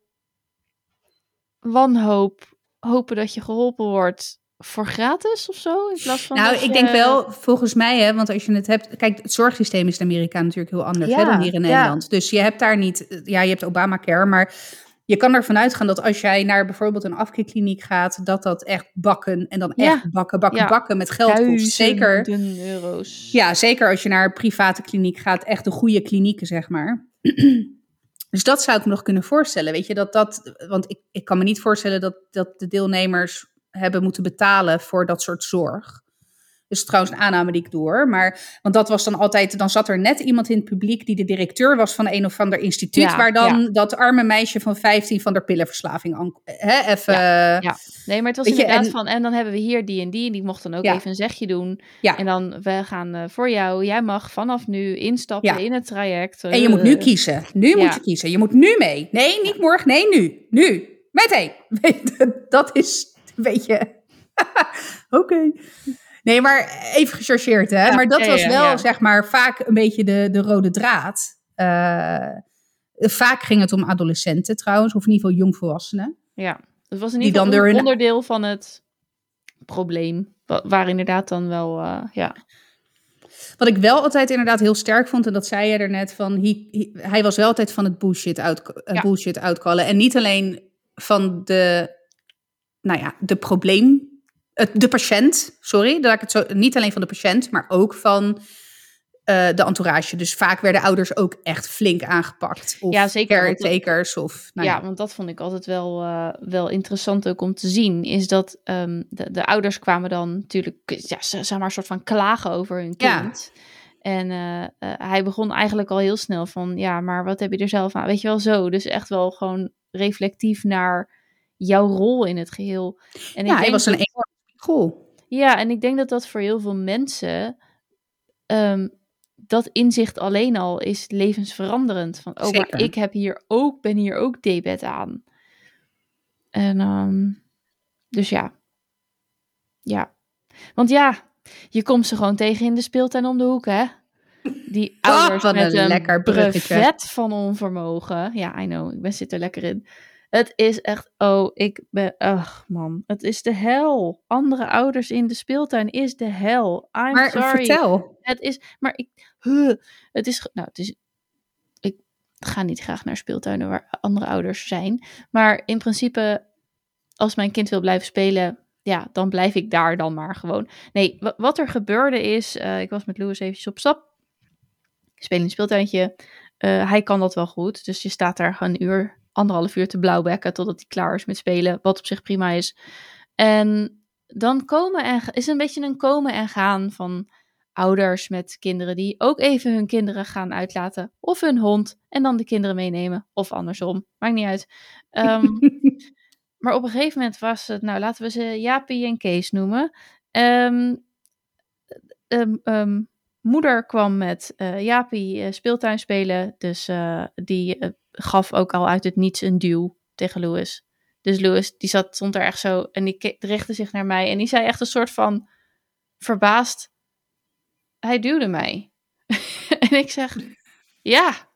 wanhoop, hopen dat je geholpen wordt voor gratis of zo, in plaats van nou, ik denk wel, volgens mij, hè, want als je het hebt. Kijk, het zorgsysteem is in Amerika natuurlijk heel anders hè, dan hier in ja. Nederland. Dus je hebt daar niet. Ja, je hebt Obamacare, maar. Je kan ervan uitgaan dat als jij naar bijvoorbeeld een afkeerkliniek gaat, dat dat echt bakken en dan Ja. echt bakken, bakken, Ja. bakken met geld kost. Zeker. Euro's. Ja, zeker als je naar een private kliniek gaat, echt de goede klinieken, zeg maar. <clears throat> dus dat zou ik me nog kunnen voorstellen. Weet je, dat dat. Want ik, ik kan me niet voorstellen dat, dat de deelnemers hebben moeten betalen voor dat soort zorg. Dus trouwens een aanname die ik doe hoor. Maar, want dat was dan altijd, dan zat er net iemand in het publiek die de directeur was van een of ander instituut. Ja, waar dan dat arme meisje van 15 van de pillenverslaving hè, even. Ja. Nee, maar het was je, inderdaad en- van, en dan hebben we hier die en die, en die mocht dan ook even een zegje doen. En dan, we gaan eh, voor jou, jij mag vanaf nu instappen in het traject. En je moet nu Eh, kiezen. Nu moet je kiezen. Je moet nu mee. Nee, niet morgen. Nee, nu. Nu. Meteen. <laughs> Dat is een beetje... <laughs> Oké. Nee, maar even gechargeerd, hè. Ja, maar dat ja, was wel, ja. zeg maar, vaak een beetje de, de rode draad. Eh, vaak ging het om adolescenten trouwens, of in ieder geval jongvolwassenen. Ja, het was in ieder geval een hun- onderdeel van het probleem. wa- Waar inderdaad dan wel, eh, ja. Wat ik wel altijd inderdaad heel sterk vond, en dat zei jij er net van, hij, hij- hij was wel altijd van het bullshit, uit, eh, bullshit uitkallen. En niet alleen van de, nou ja, de probleem, de patiënt, sorry, dat ik het zo, niet alleen van de patiënt, maar ook van eh, de entourage. Dus vaak werden ouders ook echt flink aangepakt. Of Ja, zeker, caretakers of, nou ja, ja. want dat vond ik altijd wel, eh, wel interessant ook om te zien. Is dat ehm, de, de ouders kwamen dan natuurlijk, ja, zeg maar, een soort van klagen over hun Ja. kind. En eh, eh, hij begon eigenlijk al heel snel van, ja, maar wat heb je er zelf aan? Weet je wel zo. Dus echt wel gewoon reflectief naar jouw rol in het geheel. En ja, hij was een spiegel. Ja, en ik denk dat dat voor heel veel mensen, ehm, dat inzicht alleen al is levensveranderend. Van, oh, maar ik heb hier ook, ben hier ook debet aan. En um, dus ja. Ja. Want ja, je komt ze gewoon tegen in de speeltuin om de hoek, hè? Die oh, ouders oh, met een, lekker brevet van onvermogen. Ja, I know, ik ben zit er lekker in. Het is echt, oh, ik ben, ach man, het is de hel. Andere ouders in de speeltuin is de hel. I'm maar sorry. vertel. Het is, maar ik, huh, het is, nou, het is, ik ga niet graag naar speeltuinen waar andere ouders zijn. Maar in principe, als mijn kind wil blijven spelen, ja, dan blijf ik daar dan maar gewoon. Nee, wat er gebeurde is, uh, ik was met Louis eventjes op stap. Ik speel in een speeltuintje. Uh, hij kan dat wel goed, dus je staat daar een uur, anderhalf uur te blauwbekken totdat hij klaar is met spelen, wat op zich prima is. En dan komen en is een beetje een komen en gaan van ouders met kinderen die ook even hun kinderen gaan uitlaten of hun hond en dan de kinderen meenemen of andersom, maakt niet uit. Um, <laughs> Maar op een gegeven moment was het, nou laten we ze Jaapie en Kees noemen. Um, um, moeder kwam met uh, Jaapie uh, speeltuin spelen. Dus uh, die gaf ook al uit het niets een duw tegen Louis. Dus Louis, die zat, stond er echt zo en die richtte zich naar mij. En die zei echt een soort van verbaasd. Hij duwde mij. <laughs> en ik zeg, ja.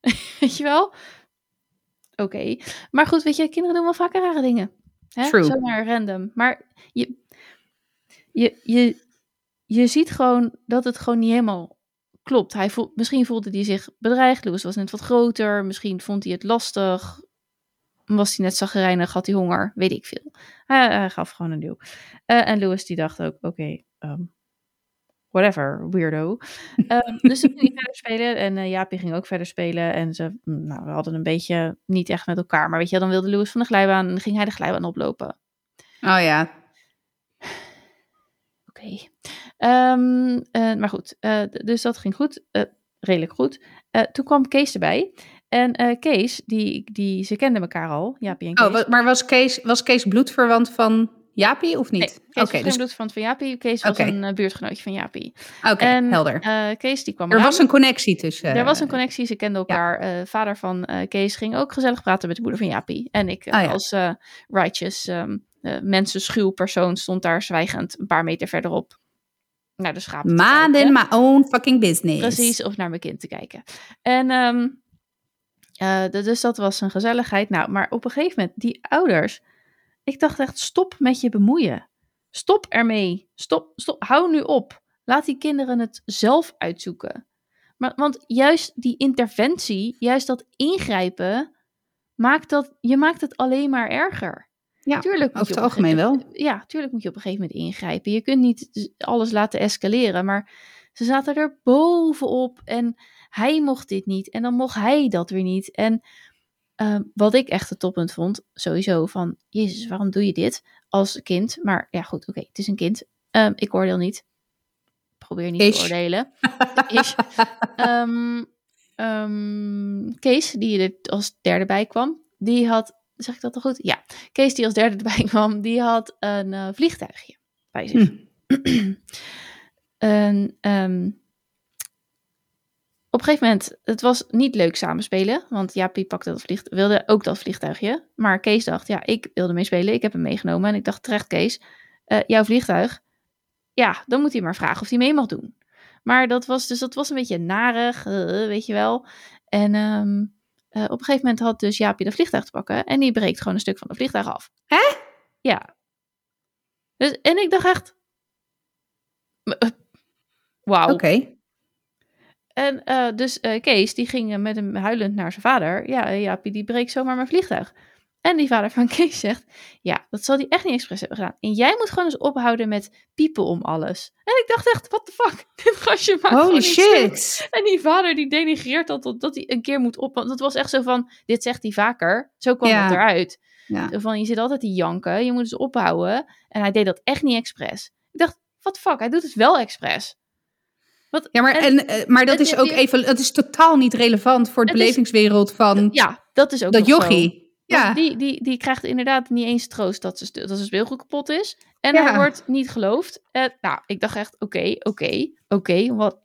<laughs> Weet je wel? oké. Maar goed, weet je, kinderen doen wel vaker rare dingen. Hè? True. Zomaar random. Maar je, je, je, je ziet gewoon dat het gewoon niet helemaal klopt. Hij voel, misschien voelde hij zich bedreigd. Louis was net wat groter. Misschien vond hij het lastig. Was hij net zagrijnig? Had hij honger? Weet ik veel. Hij, hij gaf gewoon een duw. Uh, en Louis die dacht ook, oké, okay, um, ehm, whatever, weirdo. Um, <laughs> dus toen ging verder spelen en uh, Jaapie ging ook verder spelen. En ze mm, nou, we hadden een beetje niet echt met elkaar. Maar weet je, dan wilde Louis van de glijbaan en ging hij de glijbaan oplopen. Oh ja. Oké. Okay. Um, ehm, uh, maar goed, uh, dus dat ging goed. redelijk goed. toen kwam Kees erbij. En Kees, die, die, ze kenden elkaar al, Jaapie en oh, Kees. Oh, maar was Kees, was Kees bloedverwant van Jaapie of niet? Nee, Kees okay, dus... van, van Jaapie. Kees was een buurtgenootje van Jaapie. Oké, helder. Uh, Kees die kwam Er was een connectie tussen. er was een connectie, ze kenden elkaar. Ja. Vader van Kees ging ook gezellig praten met de moeder van Jaapie. En ik ja. als righteous, um, mensenschuw persoon stond daar zwijgend een paar meter verderop naar de schapen Man in my own fucking business. Precies, of naar mijn kind te kijken. En um, dus dat was een gezelligheid. Nou, maar op een gegeven moment, die ouders ik dacht echt, stop met je bemoeien. Stop ermee. Stop, stop. Hou nu op. Laat die kinderen het zelf uitzoeken. Maar, want juist die interventie, juist dat ingrijpen, maakt dat, je maakt het alleen maar erger. Ja, tuurlijk over het algemeen wel. Ja, tuurlijk moet je op een gegeven moment ingrijpen. Je kunt niet alles laten escaleren, maar ze zaten er bovenop en hij mocht dit niet en dan mocht hij dat weer niet. En Ehm, wat ik echt het toppunt vond, sowieso van, Jezus, waarom doe je dit als kind? Maar ja, goed, oké, het is een kind. Um, ik oordeel niet. Probeer niet te oordelen. Is. Um, <laughs> Kees, die er als derde bij kwam, die had, zeg ik dat toch goed? Ja, Kees die als derde erbij <laughs> kwam, die had een uh, vliegtuigje bij zich. <clears throat> Hm. een, op een gegeven moment, het was niet leuk samenspelen. Want Jaapie pakte dat vliegtuig, wilde ook dat vliegtuigje. Maar Kees dacht, ja, ik wilde mee spelen. Ik heb hem meegenomen. En ik dacht terecht, Kees, uh, jouw vliegtuig. Ja, dan moet hij maar vragen of hij mee mag doen. Maar dat was, dus dat was een beetje narig, uh, weet je wel. En um, uh, op een gegeven moment had dus Jaapie de vliegtuig te pakken. En die breekt gewoon een stuk van de vliegtuig af. Hè? Ja. Dus, en ik dacht echt... Wauw. Oké. En uh, dus uh, Kees, die ging met hem huilend naar zijn vader. Ja, Jaapie, die breekt zomaar mijn vliegtuig. En die vader van Kees zegt, ja, dat zal hij echt niet expres hebben gedaan. En jij moet gewoon eens ophouden met piepen om alles. En ik dacht echt, what the fuck? <laughs> Dit gastje maakt Holy shit. En die vader die denigreert dat, dat hij een keer moet op... Want het was echt zo van, dit zegt hij vaker. Zo kwam het eruit. Ja. van, je zit altijd te janken, je moet eens ophouden. En hij deed dat echt niet expres. Ik dacht, what the fuck, hij doet het wel expres. Wat, Ja, maar, en- en, eh, maar dat en- is ook en- even, dat is totaal niet relevant voor de is- belevingswereld van ja, dat is ook dat jochie. Ja, Die, die, die krijgt inderdaad niet eens troost dat, ze, dat speelgoed kapot is. En Ja. hij wordt niet geloofd. Nou, ik dacht echt, oké, oké, oké, wat...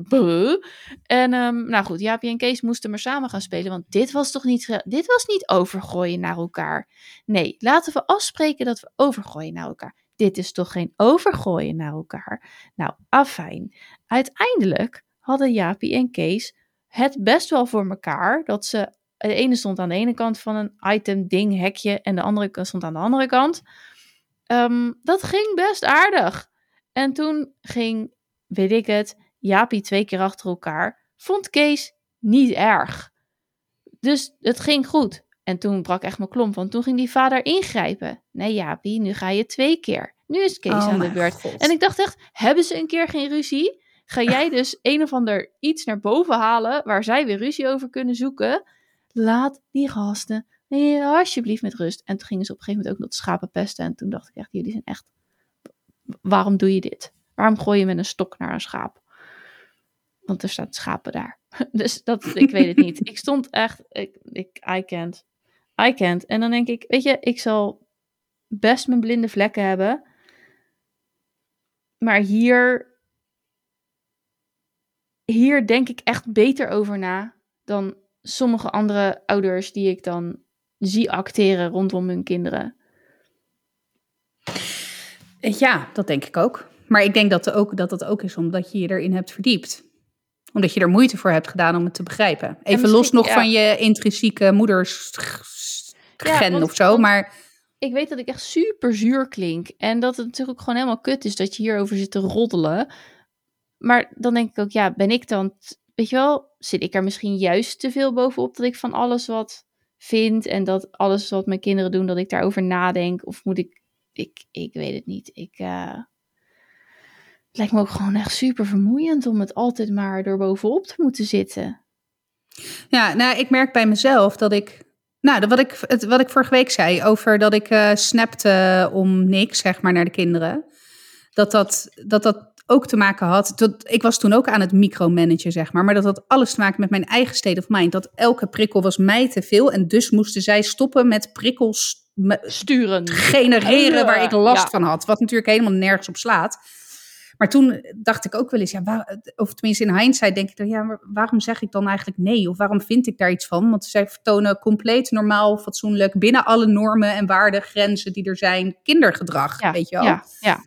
Buh. En ehm, nou goed, Jaapie en Kees moesten maar samen gaan spelen. Want dit was toch niet, dit was niet overgooien naar elkaar. Nee, laten we afspreken dat we overgooien naar elkaar. Dit is toch geen overgooien naar elkaar? Nou, afijn. Uiteindelijk hadden Jaapie en Kees het best wel voor elkaar. Dat ze, de ene stond aan de ene kant van een item, ding, hekje. En de andere stond aan de andere kant. Ehm, dat ging best aardig. En toen ging, weet ik het, Jaapie twee keer achter elkaar. Vond Kees niet erg. Dus het ging goed. En toen brak echt mijn klomp, want toen ging die vader ingrijpen. Nee, Jaapie, nu ga je twee keer. Nu is Kees Oh aan de beurt. God. En ik dacht echt, hebben ze een keer geen ruzie? Ga jij <laughs> dus een of ander iets naar boven halen waar zij weer ruzie over kunnen zoeken? Laat die gasten alsjeblieft met rust. En toen gingen ze op een gegeven moment ook nog de schapen pesten. En toen dacht ik echt, jullie zijn echt... Waarom doe je dit? Waarom gooi je met een stok naar een schaap? Want er staan schapen daar. <laughs> Dus dat, ik weet het niet. Ik stond echt, ik, ik, I can't. I can't. En dan denk ik, weet je, ik zal best mijn blinde vlekken hebben. Maar hier, hier denk ik echt beter over na dan sommige andere ouders die ik dan zie acteren rondom hun kinderen. Ja, dat denk ik ook. Maar ik denk dat, ook, dat dat ook is omdat je je erin hebt verdiept. Omdat je er moeite voor hebt gedaan om het te begrijpen. Even los nog ja. van je intrinsieke moeders Ja, of zo. Maar Ik weet dat ik echt super zuur klink. En dat het natuurlijk gewoon helemaal kut is dat je hierover zit te roddelen. Maar dan denk ik ook, ja, ben ik dan, weet je wel, zit ik er misschien juist te veel bovenop dat ik van alles wat vind en dat alles wat mijn kinderen doen, dat ik daarover nadenk? Of moet ik, ik, ik weet het niet. Ik, eh, het lijkt me ook gewoon echt super vermoeiend om het altijd maar er bovenop te moeten zitten. ja, nou, ik merk bij mezelf dat ik. Nou, wat ik, het, wat ik vorige week zei over dat ik eh snapte om niks, zeg maar, naar de kinderen. Dat dat, dat, dat ook te maken had. Dat, ik was toen ook aan het micromanagen, zeg maar. Maar dat had alles te maken met mijn eigen state of mind. Dat elke prikkel was mij te veel. En dus moesten zij stoppen met prikkels me- Sturen. genereren waar ik last Ja. van had. Wat natuurlijk helemaal nergens op slaat. Maar toen dacht ik ook wel eens, ja, waar, of tenminste in hindsight denk ik dan, ja, maar waarom zeg ik dan eigenlijk nee? Of waarom vind ik daar iets van? Want zij vertonen compleet normaal, fatsoenlijk, binnen alle normen en waarden, grenzen die er zijn, kindergedrag, Ja, weet je wel? ja, ja.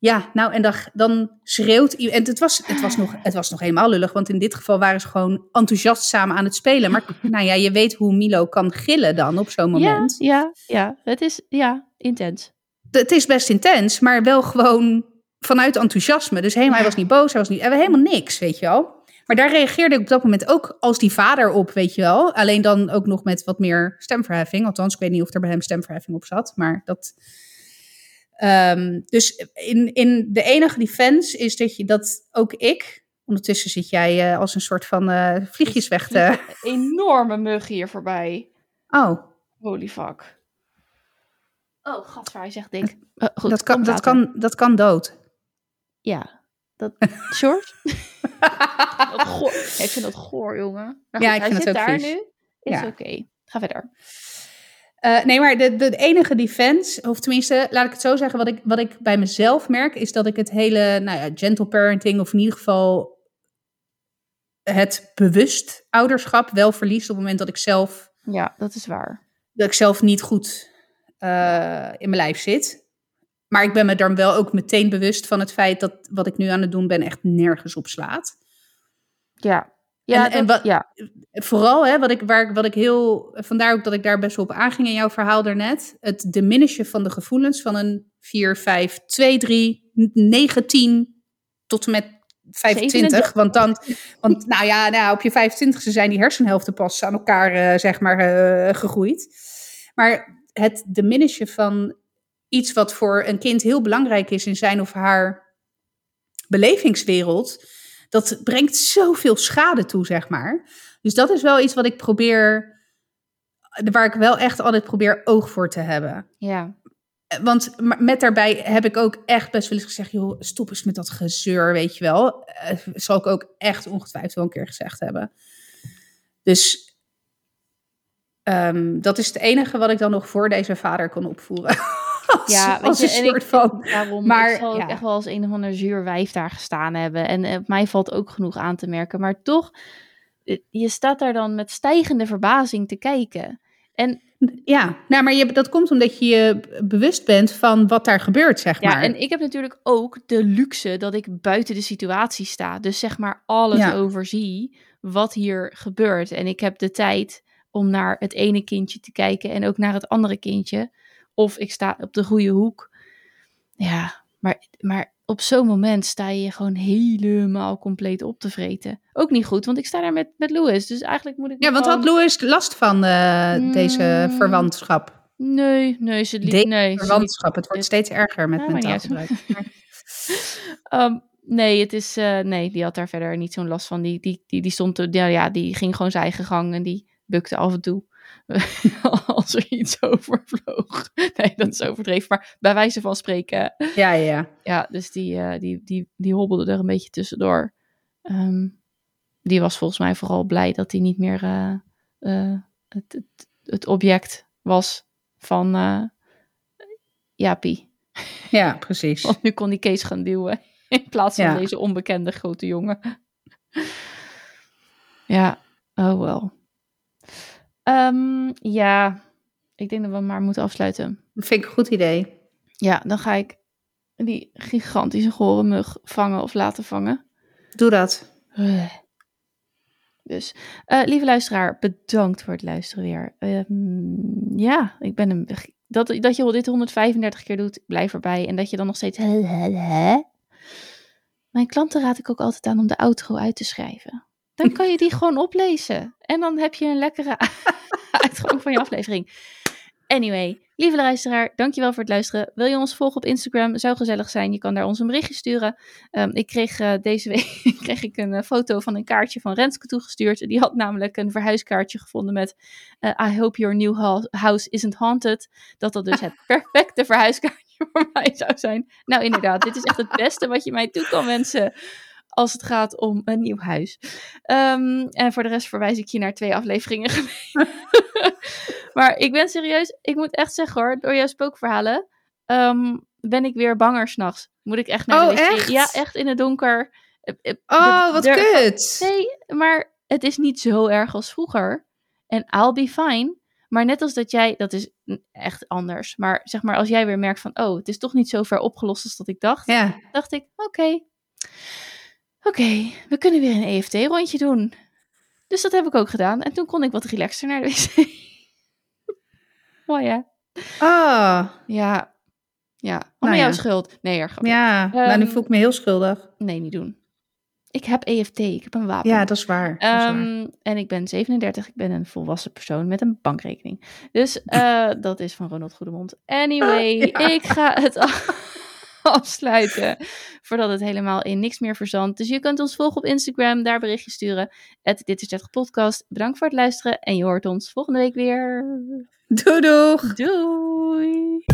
Ja, nou en dan, dan schreeuwt iemand. En het was, het, was nog, het was nog helemaal lullig, want in dit geval waren ze gewoon enthousiast samen aan het spelen. Maar <laughs> nou ja, je weet hoe Milo kan gillen dan op zo'n moment. Ja, ja, ja, het is ja, intens. Het is best intens, maar wel gewoon vanuit enthousiasme. Dus helemaal, hij was niet boos, hij was niet, helemaal niks, weet je wel. Maar daar reageerde ik op dat moment ook als die vader op, weet je wel. Alleen dan ook nog met wat meer stemverheffing. Althans, ik weet niet of er bij hem stemverheffing op zat, maar dat... Ehm, dus in, in de enige defense is dat, je, dat ook ik... Ondertussen zit jij eh, als een soort van eh, vliegjes weg te... Een enorme mug hier voorbij. Oh, Holy fuck. Oh, gadver, hij zegt dik. Eh, goed, dat kan, dat, kan, dat kan dood. Ja. Dat... <laughs> Short? <laughs> dat goor. Ja, ik vind dat goor, jongen. Maar Ja, goed, ik vind het ook daar vies. nu. Is Ja. oké. Ga verder. Eh, nee, maar de, de enige defense, of tenminste, laat ik het zo zeggen, wat ik, wat ik bij mezelf merk, is dat ik het hele, nou ja, gentle parenting, of in ieder geval het bewust ouderschap wel verlies op het moment dat ik zelf, Ja, dat is waar. dat ik zelf niet goed eh, in mijn lijf zit. Maar ik ben me dan wel ook meteen bewust van het feit dat wat ik nu aan het doen ben echt nergens op slaat. Ja. Ja, En- wat- ja. Vooral, hè, wat ik, waar, ik- wat ik heel. Vandaar ook dat ik daar best wel op aanging in jouw verhaal daarnet. Het diminishen van de gevoelens van een 4, 5, 2, 3, 9, 10 tot en met 25. 27. Want dan, want <laughs> nou ja, nou, op je 25ste zijn die hersenhelften pas aan elkaar, eh, zeg maar, eh, gegroeid. Maar het diminishen van iets wat voor een kind heel belangrijk is in zijn of haar belevingswereld, dat brengt zoveel schade toe, zeg maar. Dus dat is wel iets wat ik probeer, waar ik wel echt altijd probeer oog voor te hebben. Ja. want met daarbij heb ik ook echt best wel eens gezegd: joh, stop eens met dat gezeur, weet je wel. Uh, zal ik ook echt ongetwijfeld wel een keer gezegd hebben. Dus um, dat is het enige wat ik dan nog voor deze vader kon opvoeren. <laughs> ja, als je, een soort ik, van. Daarom, maar ik zal ook echt wel als een of ander zuur wijf daar gestaan hebben. En op mij valt ook genoeg aan te merken. Maar toch, eh, je staat daar dan met stijgende verbazing te kijken. En Ja, nou, maar je, dat komt omdat je je bewust bent van wat daar gebeurt, zeg Ja, maar. en ik heb natuurlijk ook de luxe dat ik buiten de situatie sta. Dus zeg maar alles Ja. overzie wat hier gebeurt. En ik heb de tijd om naar het ene kindje te kijken en ook naar het andere kindje. Of ik sta op de goede hoek. Ja, maar, maar op zo'n moment sta je je gewoon helemaal compleet op te vreten. Ook niet goed, want ik sta daar met, met Louis. Dus eigenlijk moet ik... Ja, want gewoon- had Louis last van eh, deze Mm. verwantschap? Nee, nee, ze. Deze nee, verwantschap, het wordt steeds erger met niet mentaal gebruik. <laughs> Ehm, nee, het is, eh, nee, die had daar verder niet zo'n last van. Die, die, die, die stond, ja, ja, die ging gewoon zijn eigen gang en die bukte af en toe. <laughs> Als er iets overvloog. Nee, dat is overdreven, maar bij wijze van spreken. Ja, ja, ja. Ja, dus die, eh, die, die, die hobbelde er een beetje tussendoor. Ehm, die was volgens mij vooral blij dat hij niet meer eh, eh, het, het, het object was van eh Jaapie. Ja, precies. Want nu kon die Kees gaan duwen. <laughs> In plaats van Ja. deze onbekende grote jongen. Ja, oh wel. Ehm, ja, ik denk dat we maar moeten afsluiten. Dat vind ik een goed idee. Ja, dan ga ik die gigantische gore mug vangen of laten vangen. Doe dat. Dus, eh, lieve luisteraar, bedankt voor het luisteren weer. Ehm, ja, ik ben een... Dat, dat je dit 135 keer doet, blijf erbij. En dat je dan nog steeds... Mijn klanten raad ik ook altijd aan om de outro uit te schrijven. Dan kan je die gewoon oplezen. En dan heb je een lekkere <laughs> uitgang van je aflevering. Anyway, lieve luisteraar, dankjewel voor het luisteren. Wil je ons volgen op Instagram? Zou gezellig zijn. Je kan daar ons een berichtje sturen. Ehm, ik kreeg eh, deze week <laughs> kreeg ik een eh, foto van een kaartje van Renske toegestuurd. Die had namelijk een verhuiskaartje gevonden met eh, I hope your new hou- house isn't haunted. Dat dat dus het <laughs> perfecte verhuiskaartje voor mij zou zijn. Nou inderdaad, dit is echt het beste wat je mij toe kan wensen als het gaat om een nieuw huis. Ehm, en voor de rest verwijs ik je naar twee afleveringen <laughs> maar ik ben serieus, ik moet echt zeggen hoor, door jouw spookverhalen ehm, ben ik weer banger s'nachts. Moet ik echt naar Oh, de wc? echt? Ja, echt in het donker. Eh, eh, Oh, de- wat kut. Nee, maar het is niet zo erg als vroeger. En I'll be fine. Maar net als dat jij, dat is echt anders. Maar zeg maar, als jij weer merkt van, oh, het is toch niet zo ver opgelost als dat ik dacht. Ja, Dacht ik, oké. Oké, we kunnen weer een EFT-rondje doen. Dus dat heb ik ook gedaan. En toen kon ik wat relaxter naar de wc. <laughs> Mooi hè? oh, Ja. Ja, allemaal Nou ja. jouw schuld. Nee, er ja. nou, nu Ehm, voel ik me heel schuldig. Nee, niet doen. Ik heb EFT, ik heb een wapen. Ja, dat is waar. Dat is waar. Ehm, en ik ben 37, ik ben een volwassen persoon met een bankrekening. Dus eh, <laughs> dat is van Ronald Goedemond. Anyway, Ja. ik ga het <laughs> <laughs> afsluiten voordat het helemaal in niks meer verzandt. Dus je kunt ons volgen op Instagram, daar berichtje sturen. Het Dit is 30 podcast. Bedankt voor het luisteren en je hoort ons volgende week weer. Doei doeg. Doei!